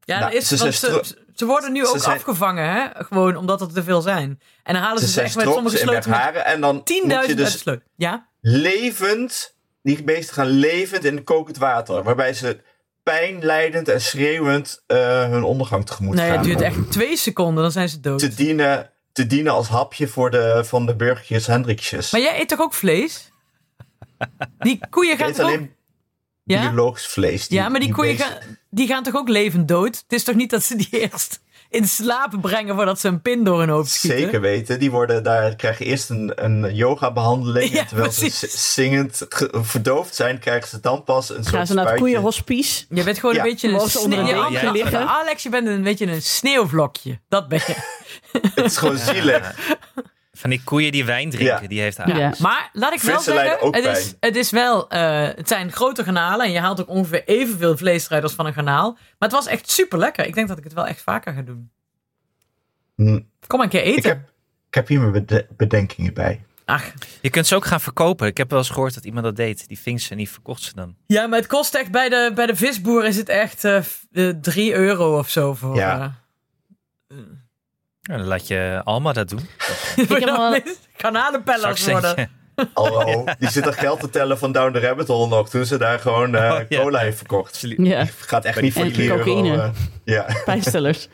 Ja, Nou, is, ze ze worden nu ze ook zijn- afgevangen, hè? Gewoon omdat er te veel zijn. En dan halen ze ze, echt met sommige Bergharen. En dan moet 10.000 je dus. Ja? levend, die beesten gaan levend in kokend water. Waarbij ze pijnlijdend en schreeuwend eh, hun ondergang tegemoet Nee, gaan. het duurt echt twee seconden, dan zijn ze dood. te dienen, te dienen als hapje voor de, van de burgertjes Hendrikjes. Maar jij eet toch ook vlees? Die koeien gaan toch ook... alleen Ja? biologisch vlees. Die- ja, maar die, koeien beesten- gaan, die gaan toch ook levend dood? Het is toch niet dat ze die <laughs> eerst in slaap brengen voordat ze een pin door hun hoofd schieten? Zeker weten. Die worden, daar krijgen eerst een, een yoga-behandeling. Ja, en terwijl precies. ze zingend ge- verdoofd zijn, krijgen ze dan pas een Gaan soort ze naar het koeienhospice. Je bent gewoon Ja, een beetje een, sneeuw- Ja. Alex, je bent een beetje een sneeuwvlokje. Dat ben je. <laughs> Het is gewoon zielig. <laughs> Van die koeien die wijn drinken, Ja. die heeft Ja. Alex. Maar laat ik wel zeggen, het is, het is wel, eh, het zijn grote garnalen en je haalt ook ongeveer evenveel vlees eruit als van een garnaal. Maar het was echt super lekker. Ik denk dat ik het wel echt vaker ga doen. Hm, Kom maar een keer eten. Ik heb, ik heb hier mijn bede- bedenkingen bij. Ach, Je kunt ze ook gaan verkopen. Ik heb wel eens gehoord dat iemand dat deed. Die ving ze en die verkocht ze dan. ja, maar het kost echt bij de, bij de visboer is het echt eh, f- eh, 3 euro of zo voor. Ja. eh, Ja, dan laat je Alma dat doen. <laughs> Ik heb garnalenpellers Straks worden. denk je, Hallo, die zit er geld te tellen van Down the Rabbit Hole nog. Toen ze daar gewoon eh, Oh, ja. cola heeft verkocht. Ja, Gaat echt niet voor die cocaïne. eh, ja, <laughs> pijnstellers.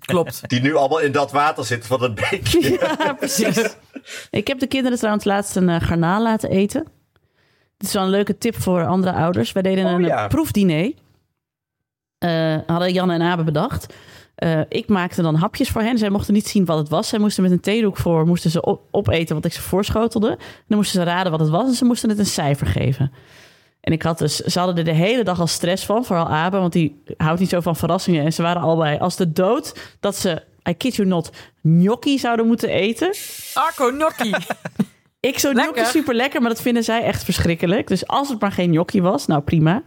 Klopt. die nu allemaal in dat water zitten van het beekje. <laughs> Ja, precies. Ik heb de kinderen trouwens laatst een eh, garnaal laten eten. Dit is wel een leuke tip voor andere ouders. Wij deden Oh, een ja. proefdiner. Eh, hadden Jan en Abe bedacht. Eh, ik maakte dan hapjes voor hen. Zij mochten niet zien wat het was. Zij moesten met een theedoek voor moesten ze op- opeten wat ik ze voorschotelde. En dan moesten ze raden wat het was. En ze moesten het een cijfer geven. En ik had dus, ze hadden er de hele dag al stress van, vooral Abe, want die houdt niet zo van verrassingen. En ze waren allebei als de dood dat ze, I kid you not, gnocchi zouden moeten eten. Arco Gnocchi. <laughs> Ik zo gnocchi super lekker, maar dat vinden zij echt verschrikkelijk. Dus als het maar geen gnocchi was, nou prima.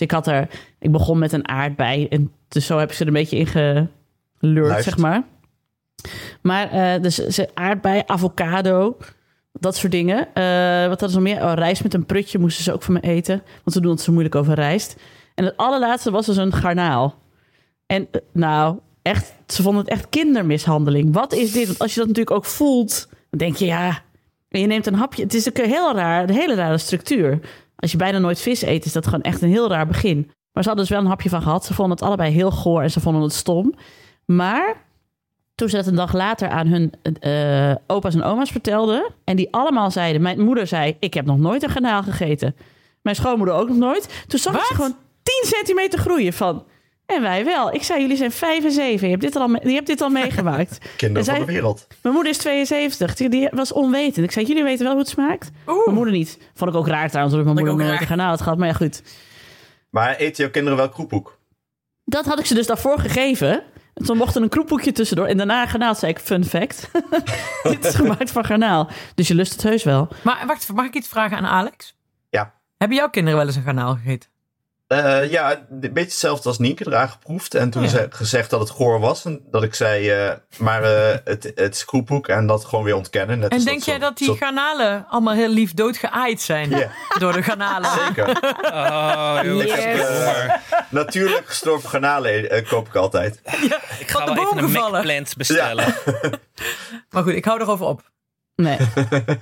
Dus ik had er, ik begon met een aardbei en dus zo heb ik ze er een beetje in Luister. zeg maar. Maar eh, dus ze aardbei, avocado, dat soort dingen. Eh, wat hadden ze nog meer? Oh, rijst met een prutje moesten ze ook van me eten, want ze doen het zo moeilijk over rijst. En het allerlaatste was dus een garnaal. En eh, nou, echt, ze vonden het echt kindermishandeling. Wat is dit? Want als je dat natuurlijk ook voelt, dan denk je ja. En je neemt een hapje. Het is ook een heel raar, een hele rare structuur. Als je bijna nooit vis eet, is dat gewoon echt een heel raar begin. Maar ze hadden dus wel een hapje van gehad. Ze vonden het allebei heel goor en ze vonden het stom. Maar toen ze dat een dag later aan hun eh, opa's en oma's vertelden... en die allemaal zeiden... Mijn moeder zei, ik heb nog nooit een garnaal gegeten. Mijn schoonmoeder ook nog nooit. Toen zag ik ze gewoon 10 centimeter groeien van... En wij wel. Ik zei, jullie zijn vijf en zeven. Je hebt dit al, me- je hebt dit al <laughs> meegemaakt. Kinderen En van de wereld. Mijn moeder is 72. Die, die was onwetend. Ik zei, jullie weten wel hoe het smaakt? Mijn moeder niet. Vond ik ook raar trouwens, dat mijn moeder ook nooit garnaal had gehad. Maar ja, goed. Maar eten jouw kinderen wel kroephoek? Dat had ik ze dus daarvoor gegeven. En toen mocht er een kroephoekje tussendoor. En daarna garnaal, zei ik, fun fact. <laughs> Dit is gemaakt van garnaal. Dus je lust het heus wel. Maar wacht, mag ik iets vragen aan Alex? Ja. Hebben jouw kinderen wel eens een garnaal gegeten? Eh, ja, een beetje hetzelfde als Nienke eraan geproefd. En toen Ja. ze- gezegd dat het goor was. En dat ik zei, eh, maar eh, <laughs> het, het is. En dat gewoon weer ontkennen. Net En denk jij zo- dat die zo- garnalen allemaal heel lief doodgeaaid zijn? Ja. Door de garnalen. <laughs> Zeker. <laughs> Oh, joh, Yes. ik heb honger. Natuurlijk gestorven garnalen koop ik altijd. Ik Van ga de wel even boom een gevallen. McPlant bestellen. Maar goed, ik hou erover op. Nee.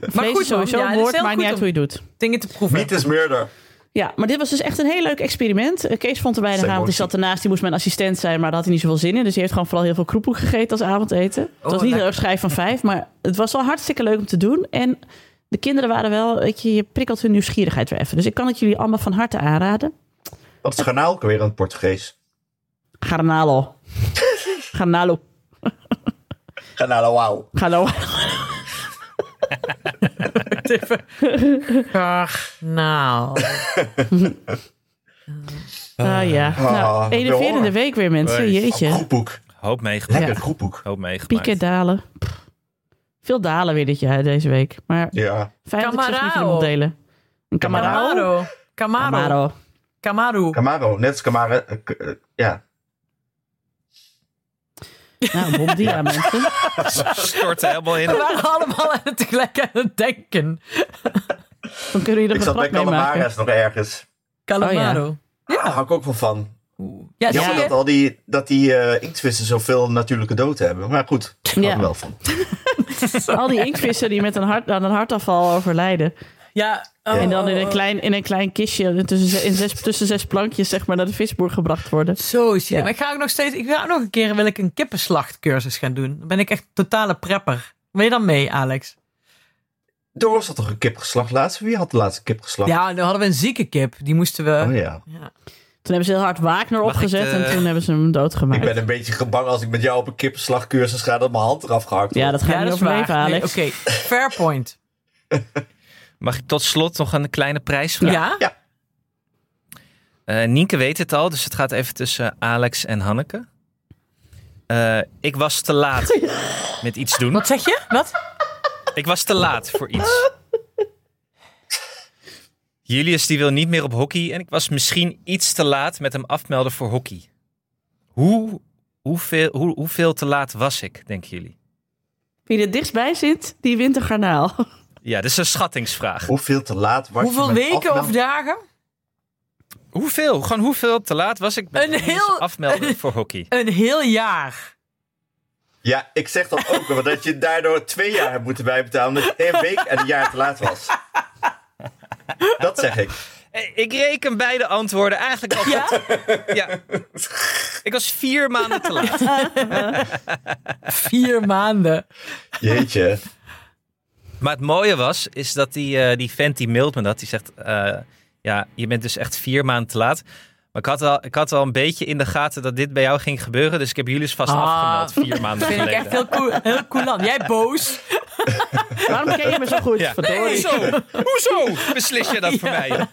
Vlees goed, is sowieso. Ja, woord, maakt niet uit hoe je het doet. Dingen te proeven. Meat is murder. Ja, maar dit was dus echt een heel leuk experiment. Eh, Kees vond er Zijn avond. Die zat ernaast, die moest mijn assistent zijn, maar daar had hij niet zoveel zin in. Dus die heeft gewoon vooral heel veel kroepoe gegeten als avondeten. het was niet heel erg schijf van vijf, maar het was wel hartstikke leuk om te doen. En de kinderen waren wel, weet je, je prikkelt hun nieuwsgierigheid weer even. Dus ik kan het jullie allemaal van harte aanraden. Wat is garnaal ook weer in het Portugees? Garnalo. <laughs> Garnalo. Garnalen, wauw. Garnalo. Even. Garnaal. Ah ja. Ah, nou, enerverende week weer mensen. Jeetje. Kroephoek. Hoop meegemaakt. Lekker kroephoek. Hoop meegemaakt. Pieken, dalen. Pff. Veel dalen weer dit jaar, deze week. Maar Ja. fijn dat ik ze met moet delen. Camaro. Camaro. Camaro. Camaro. Camaro, net als Camaro. eh, eh, ja. Nou, bom dia, mensen. Storten helemaal in. We waren allemaal aan het tegelijk aan het denken. Dan kunnen jullie Ik er zat een bij grap mee maken. Calamares nog ergens. Calamaro. Ja, daar hou ik ook wel van. Ja, Jammer dat al die, dat die eh, inktvissen zoveel natuurlijke dood hebben. Maar goed, daar hou ik Ja. wel van. <laughs> Al die inktvissen die met een hart, aan een hartafval overlijden. Ja, oh, en dan in oh, een oh. klein, in een klein kistje tussen, in zes, tussen zes plankjes zeg maar, naar de visboer gebracht worden. Zo is Ja. Maar ik ga ook nog steeds... Ik ga ook nog een keer wil ik een kippenslachtcursus gaan doen. Dan ben ik echt totale prepper. Wil je dan mee, Alex? Doris had toch een kip geslacht laatst? Wie had de laatste kip geslacht? Ja, dan hadden we een zieke kip. Die moesten we... Oh ja. Ja. Toen hebben ze heel hard Wagner Mag ik opgezet de- en toen hebben ze hem doodgemaakt. Ik ben een beetje bang als ik met jou op een kippenslagcursus ga dat mijn hand eraf gehakt Ja, wordt. dat gaat Ja, niet dat is overleven, waar. Nee, Alex. Oké, fair point. <laughs> Mag ik tot slot nog een kleine prijs vragen? Ja? Eh, Nienke weet het al, dus het gaat even tussen Alex en Hanneke. Eh, ik was te laat <laughs> met iets doen. Wat zeg je? Wat? Ik was te laat voor iets. Julius die wil niet meer op hockey en ik was misschien iets te laat met hem afmelden voor hockey. Hoe, hoeveel, hoe, hoeveel te laat was ik, denken jullie? Wie er dichtstbij zit, die wint een garnaal. Ja, dit is een schattingsvraag. Hoeveel te laat was je Hoeveel met weken afmelden? of dagen? Hoeveel? Gewoon hoeveel te laat was ik met Een heel- afmelden voor hockey? <laughs> Een heel jaar. Ja, ik zeg dat ook, want dat je daardoor twee jaar hebt moeten bijbetalen omdat je één week en een jaar te laat was. Dat zeg ik. Ik reken beide antwoorden eigenlijk al. Ja? Ja. Ik was vier maanden te laat. <laughs> Vier maanden. Jeetje. Maar het mooie was, is dat die, eh, die vent die mailt me dat. Die zegt, eh, ja, je bent dus echt vier maanden te laat. Maar ik had, al, ik had al een beetje in de gaten dat dit bij jou ging gebeuren. Dus ik heb jullie vast Ah. afgemeld vier <laughs> maanden Vind ik geleden. echt heel cool. Heel cool. Jij boos? <laughs> Waarom ken je me zo goed? Ja. Hoezo? Hoezo beslis je dat voor <laughs> mij?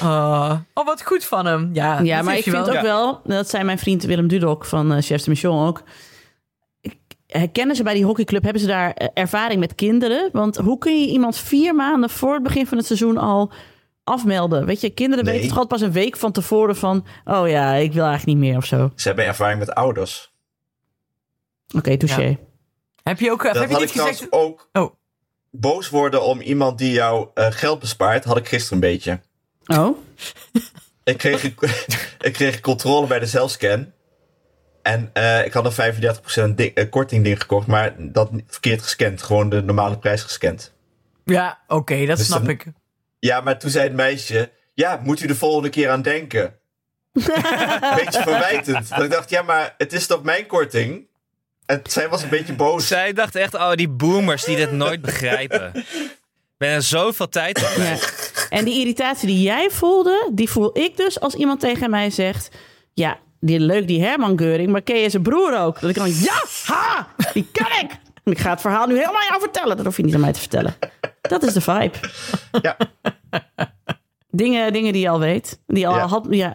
Oh, oh, wat goed van hem. Ja, Ja, dat maar ik vind wel. ook wel, dat zei mijn vriend Willem Dudok van eh, Chef de Mission ook. Herkennen ze bij die hockeyclub, hebben ze daar eh, ervaring met kinderen? Want hoe kun je iemand vier maanden voor het begin van het seizoen al afmelden? Weet je, kinderen Nee. weten toch altijd pas een week van tevoren van... oh ja, ik wil eigenlijk niet meer of zo. Oké, Ze hebben ervaring met ouders. touché. Ja. Heb je ook heb Dat je had niet gezegd? ook. Oh. Boos worden om iemand die jou eh, geld bespaart, had ik gisteren een beetje. Oh, Ik kreeg, <laughs> ik kreeg controle bij de zelfscan. En eh, ik had een 35% ding, eh, korting ding gekocht, maar dat niet- verkeerd gescand. Gewoon de normale prijs gescand. Ja, oké, dat Dus snap dan- ik. Ja, maar toen zei het meisje, ja, moet u de volgende keer aan denken. <laughs> beetje verwijtend. Dat ik dacht, ja, maar het is toch mijn korting? En zij was een beetje boos. Zij dacht echt, oh, die boomers die dit nooit begrijpen. Ik ben er zoveel tijd op. ja. En die irritatie die jij voelde, die voel ik dus als iemand tegen mij zegt... ja, die, leuk die Herman Geuring, maar ken je zijn broer ook? Dat ik dan, ja, ha, die kan ik! En ik ga het verhaal nu helemaal aan jou vertellen. Dat hoef je niet aan mij te vertellen. Dat is de vibe. Ja. Dingen, dingen die je al weet. Die al Ja. had, ja,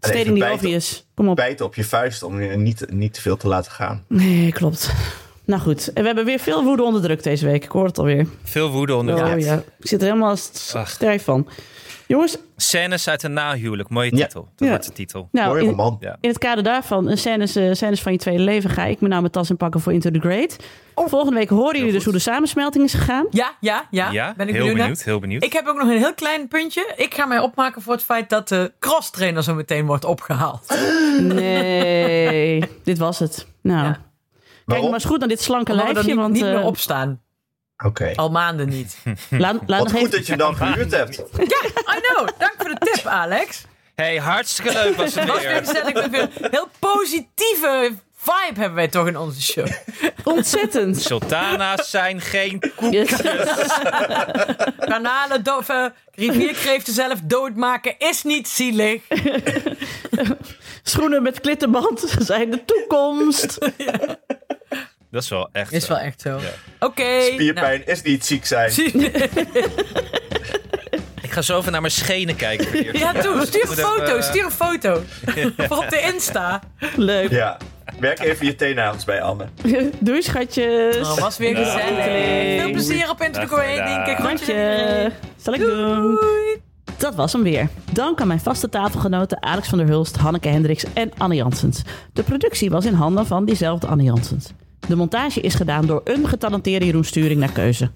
stating the bijten. obvious. Kom op. Bijten op je vuist om niet, niet te veel te laten gaan. Nee, klopt. Nou goed, en we hebben weer veel woede onder druk deze week. Ik hoor het alweer. Veel woede onder Oh ja, ik zit er helemaal st- Ach. stijf van. Jongens, Scènes uit een nahuwelijk. Mooie Ja. titel. Dat Ja. wordt de titel. nou, Mooi in, roman. In het kader daarvan, een scènes, eh, scènes van je tweede leven, ga ik me nou mijn tas inpakken voor Into the Great. Volgende week horen jullie dus hoe de samensmelting is gegaan. Ja, ja, ja. Ja, ben ik heel benieuwd, benieuwd. Heel benieuwd. Ik heb ook nog een heel klein puntje. Ik ga mij opmaken voor het feit dat de cross-trainer zo meteen wordt opgehaald. Nee, <laughs> dit was het. Nou, Ja. Kijk Waarom? maar eens goed naar dit slanke Omdat we lijfje. niet, want niet meer eh, opstaan. Oké. Al maanden niet. <laughs> laat, laat Wat goed even... dat je hem dan gehuurd hebt. <laughs> I know. Dank voor de tip, Alex. Hey, hartstikke leuk was het Was weer weer heel positieve vibe hebben wij toch in onze show. Ontzettend. Sultana's zijn geen <laughs> koek. Yes. Kanalen doven, rivierkreeften zelf doodmaken is niet zielig. Schoenen met klittenband zijn de toekomst. Dat is wel echt Is zo. wel echt zo. Ja. Oké. Spierpijn is niet ziek zijn. nou. <laughs> Ik ga zo even naar mijn schenen kijken. eerst. <laughs> Ja, doe. Stuur een Moet foto. even- Stuur een foto. <laughs> Voor op de Insta. Leuk. Ja. Werk even je teennagels bij Anne. Doei schatjes. Oh, was weer Nou, gezellig. Veel plezier op dag. Denk ik. Groetje. Zal ik doen. Doei. Dat was hem weer. Dank aan mijn vaste tafelgenoten Alex van der Hulst, Hanneke Hendricks en Anne Janssens. De productie was in handen van diezelfde Anne Janssens. De montage is gedaan door een getalenteerde Jeroen Sturing naar keuze.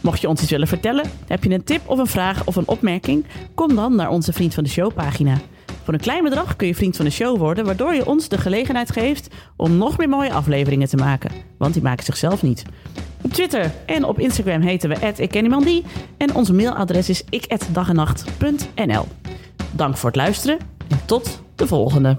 Mocht je ons iets willen vertellen, heb je een tip of een vraag of een opmerking? Kom dan naar onze Vriend van de Show pagina. Voor een klein bedrag kun je Vriend van de Show worden, waardoor je ons de gelegenheid geeft om nog meer mooie afleveringen te maken. Want die maken zichzelf niet. Op Twitter en op Instagram heten we @ikkenniemandie en ons mailadres is ik@dagenacht.nl. Dank voor het luisteren en tot de volgende.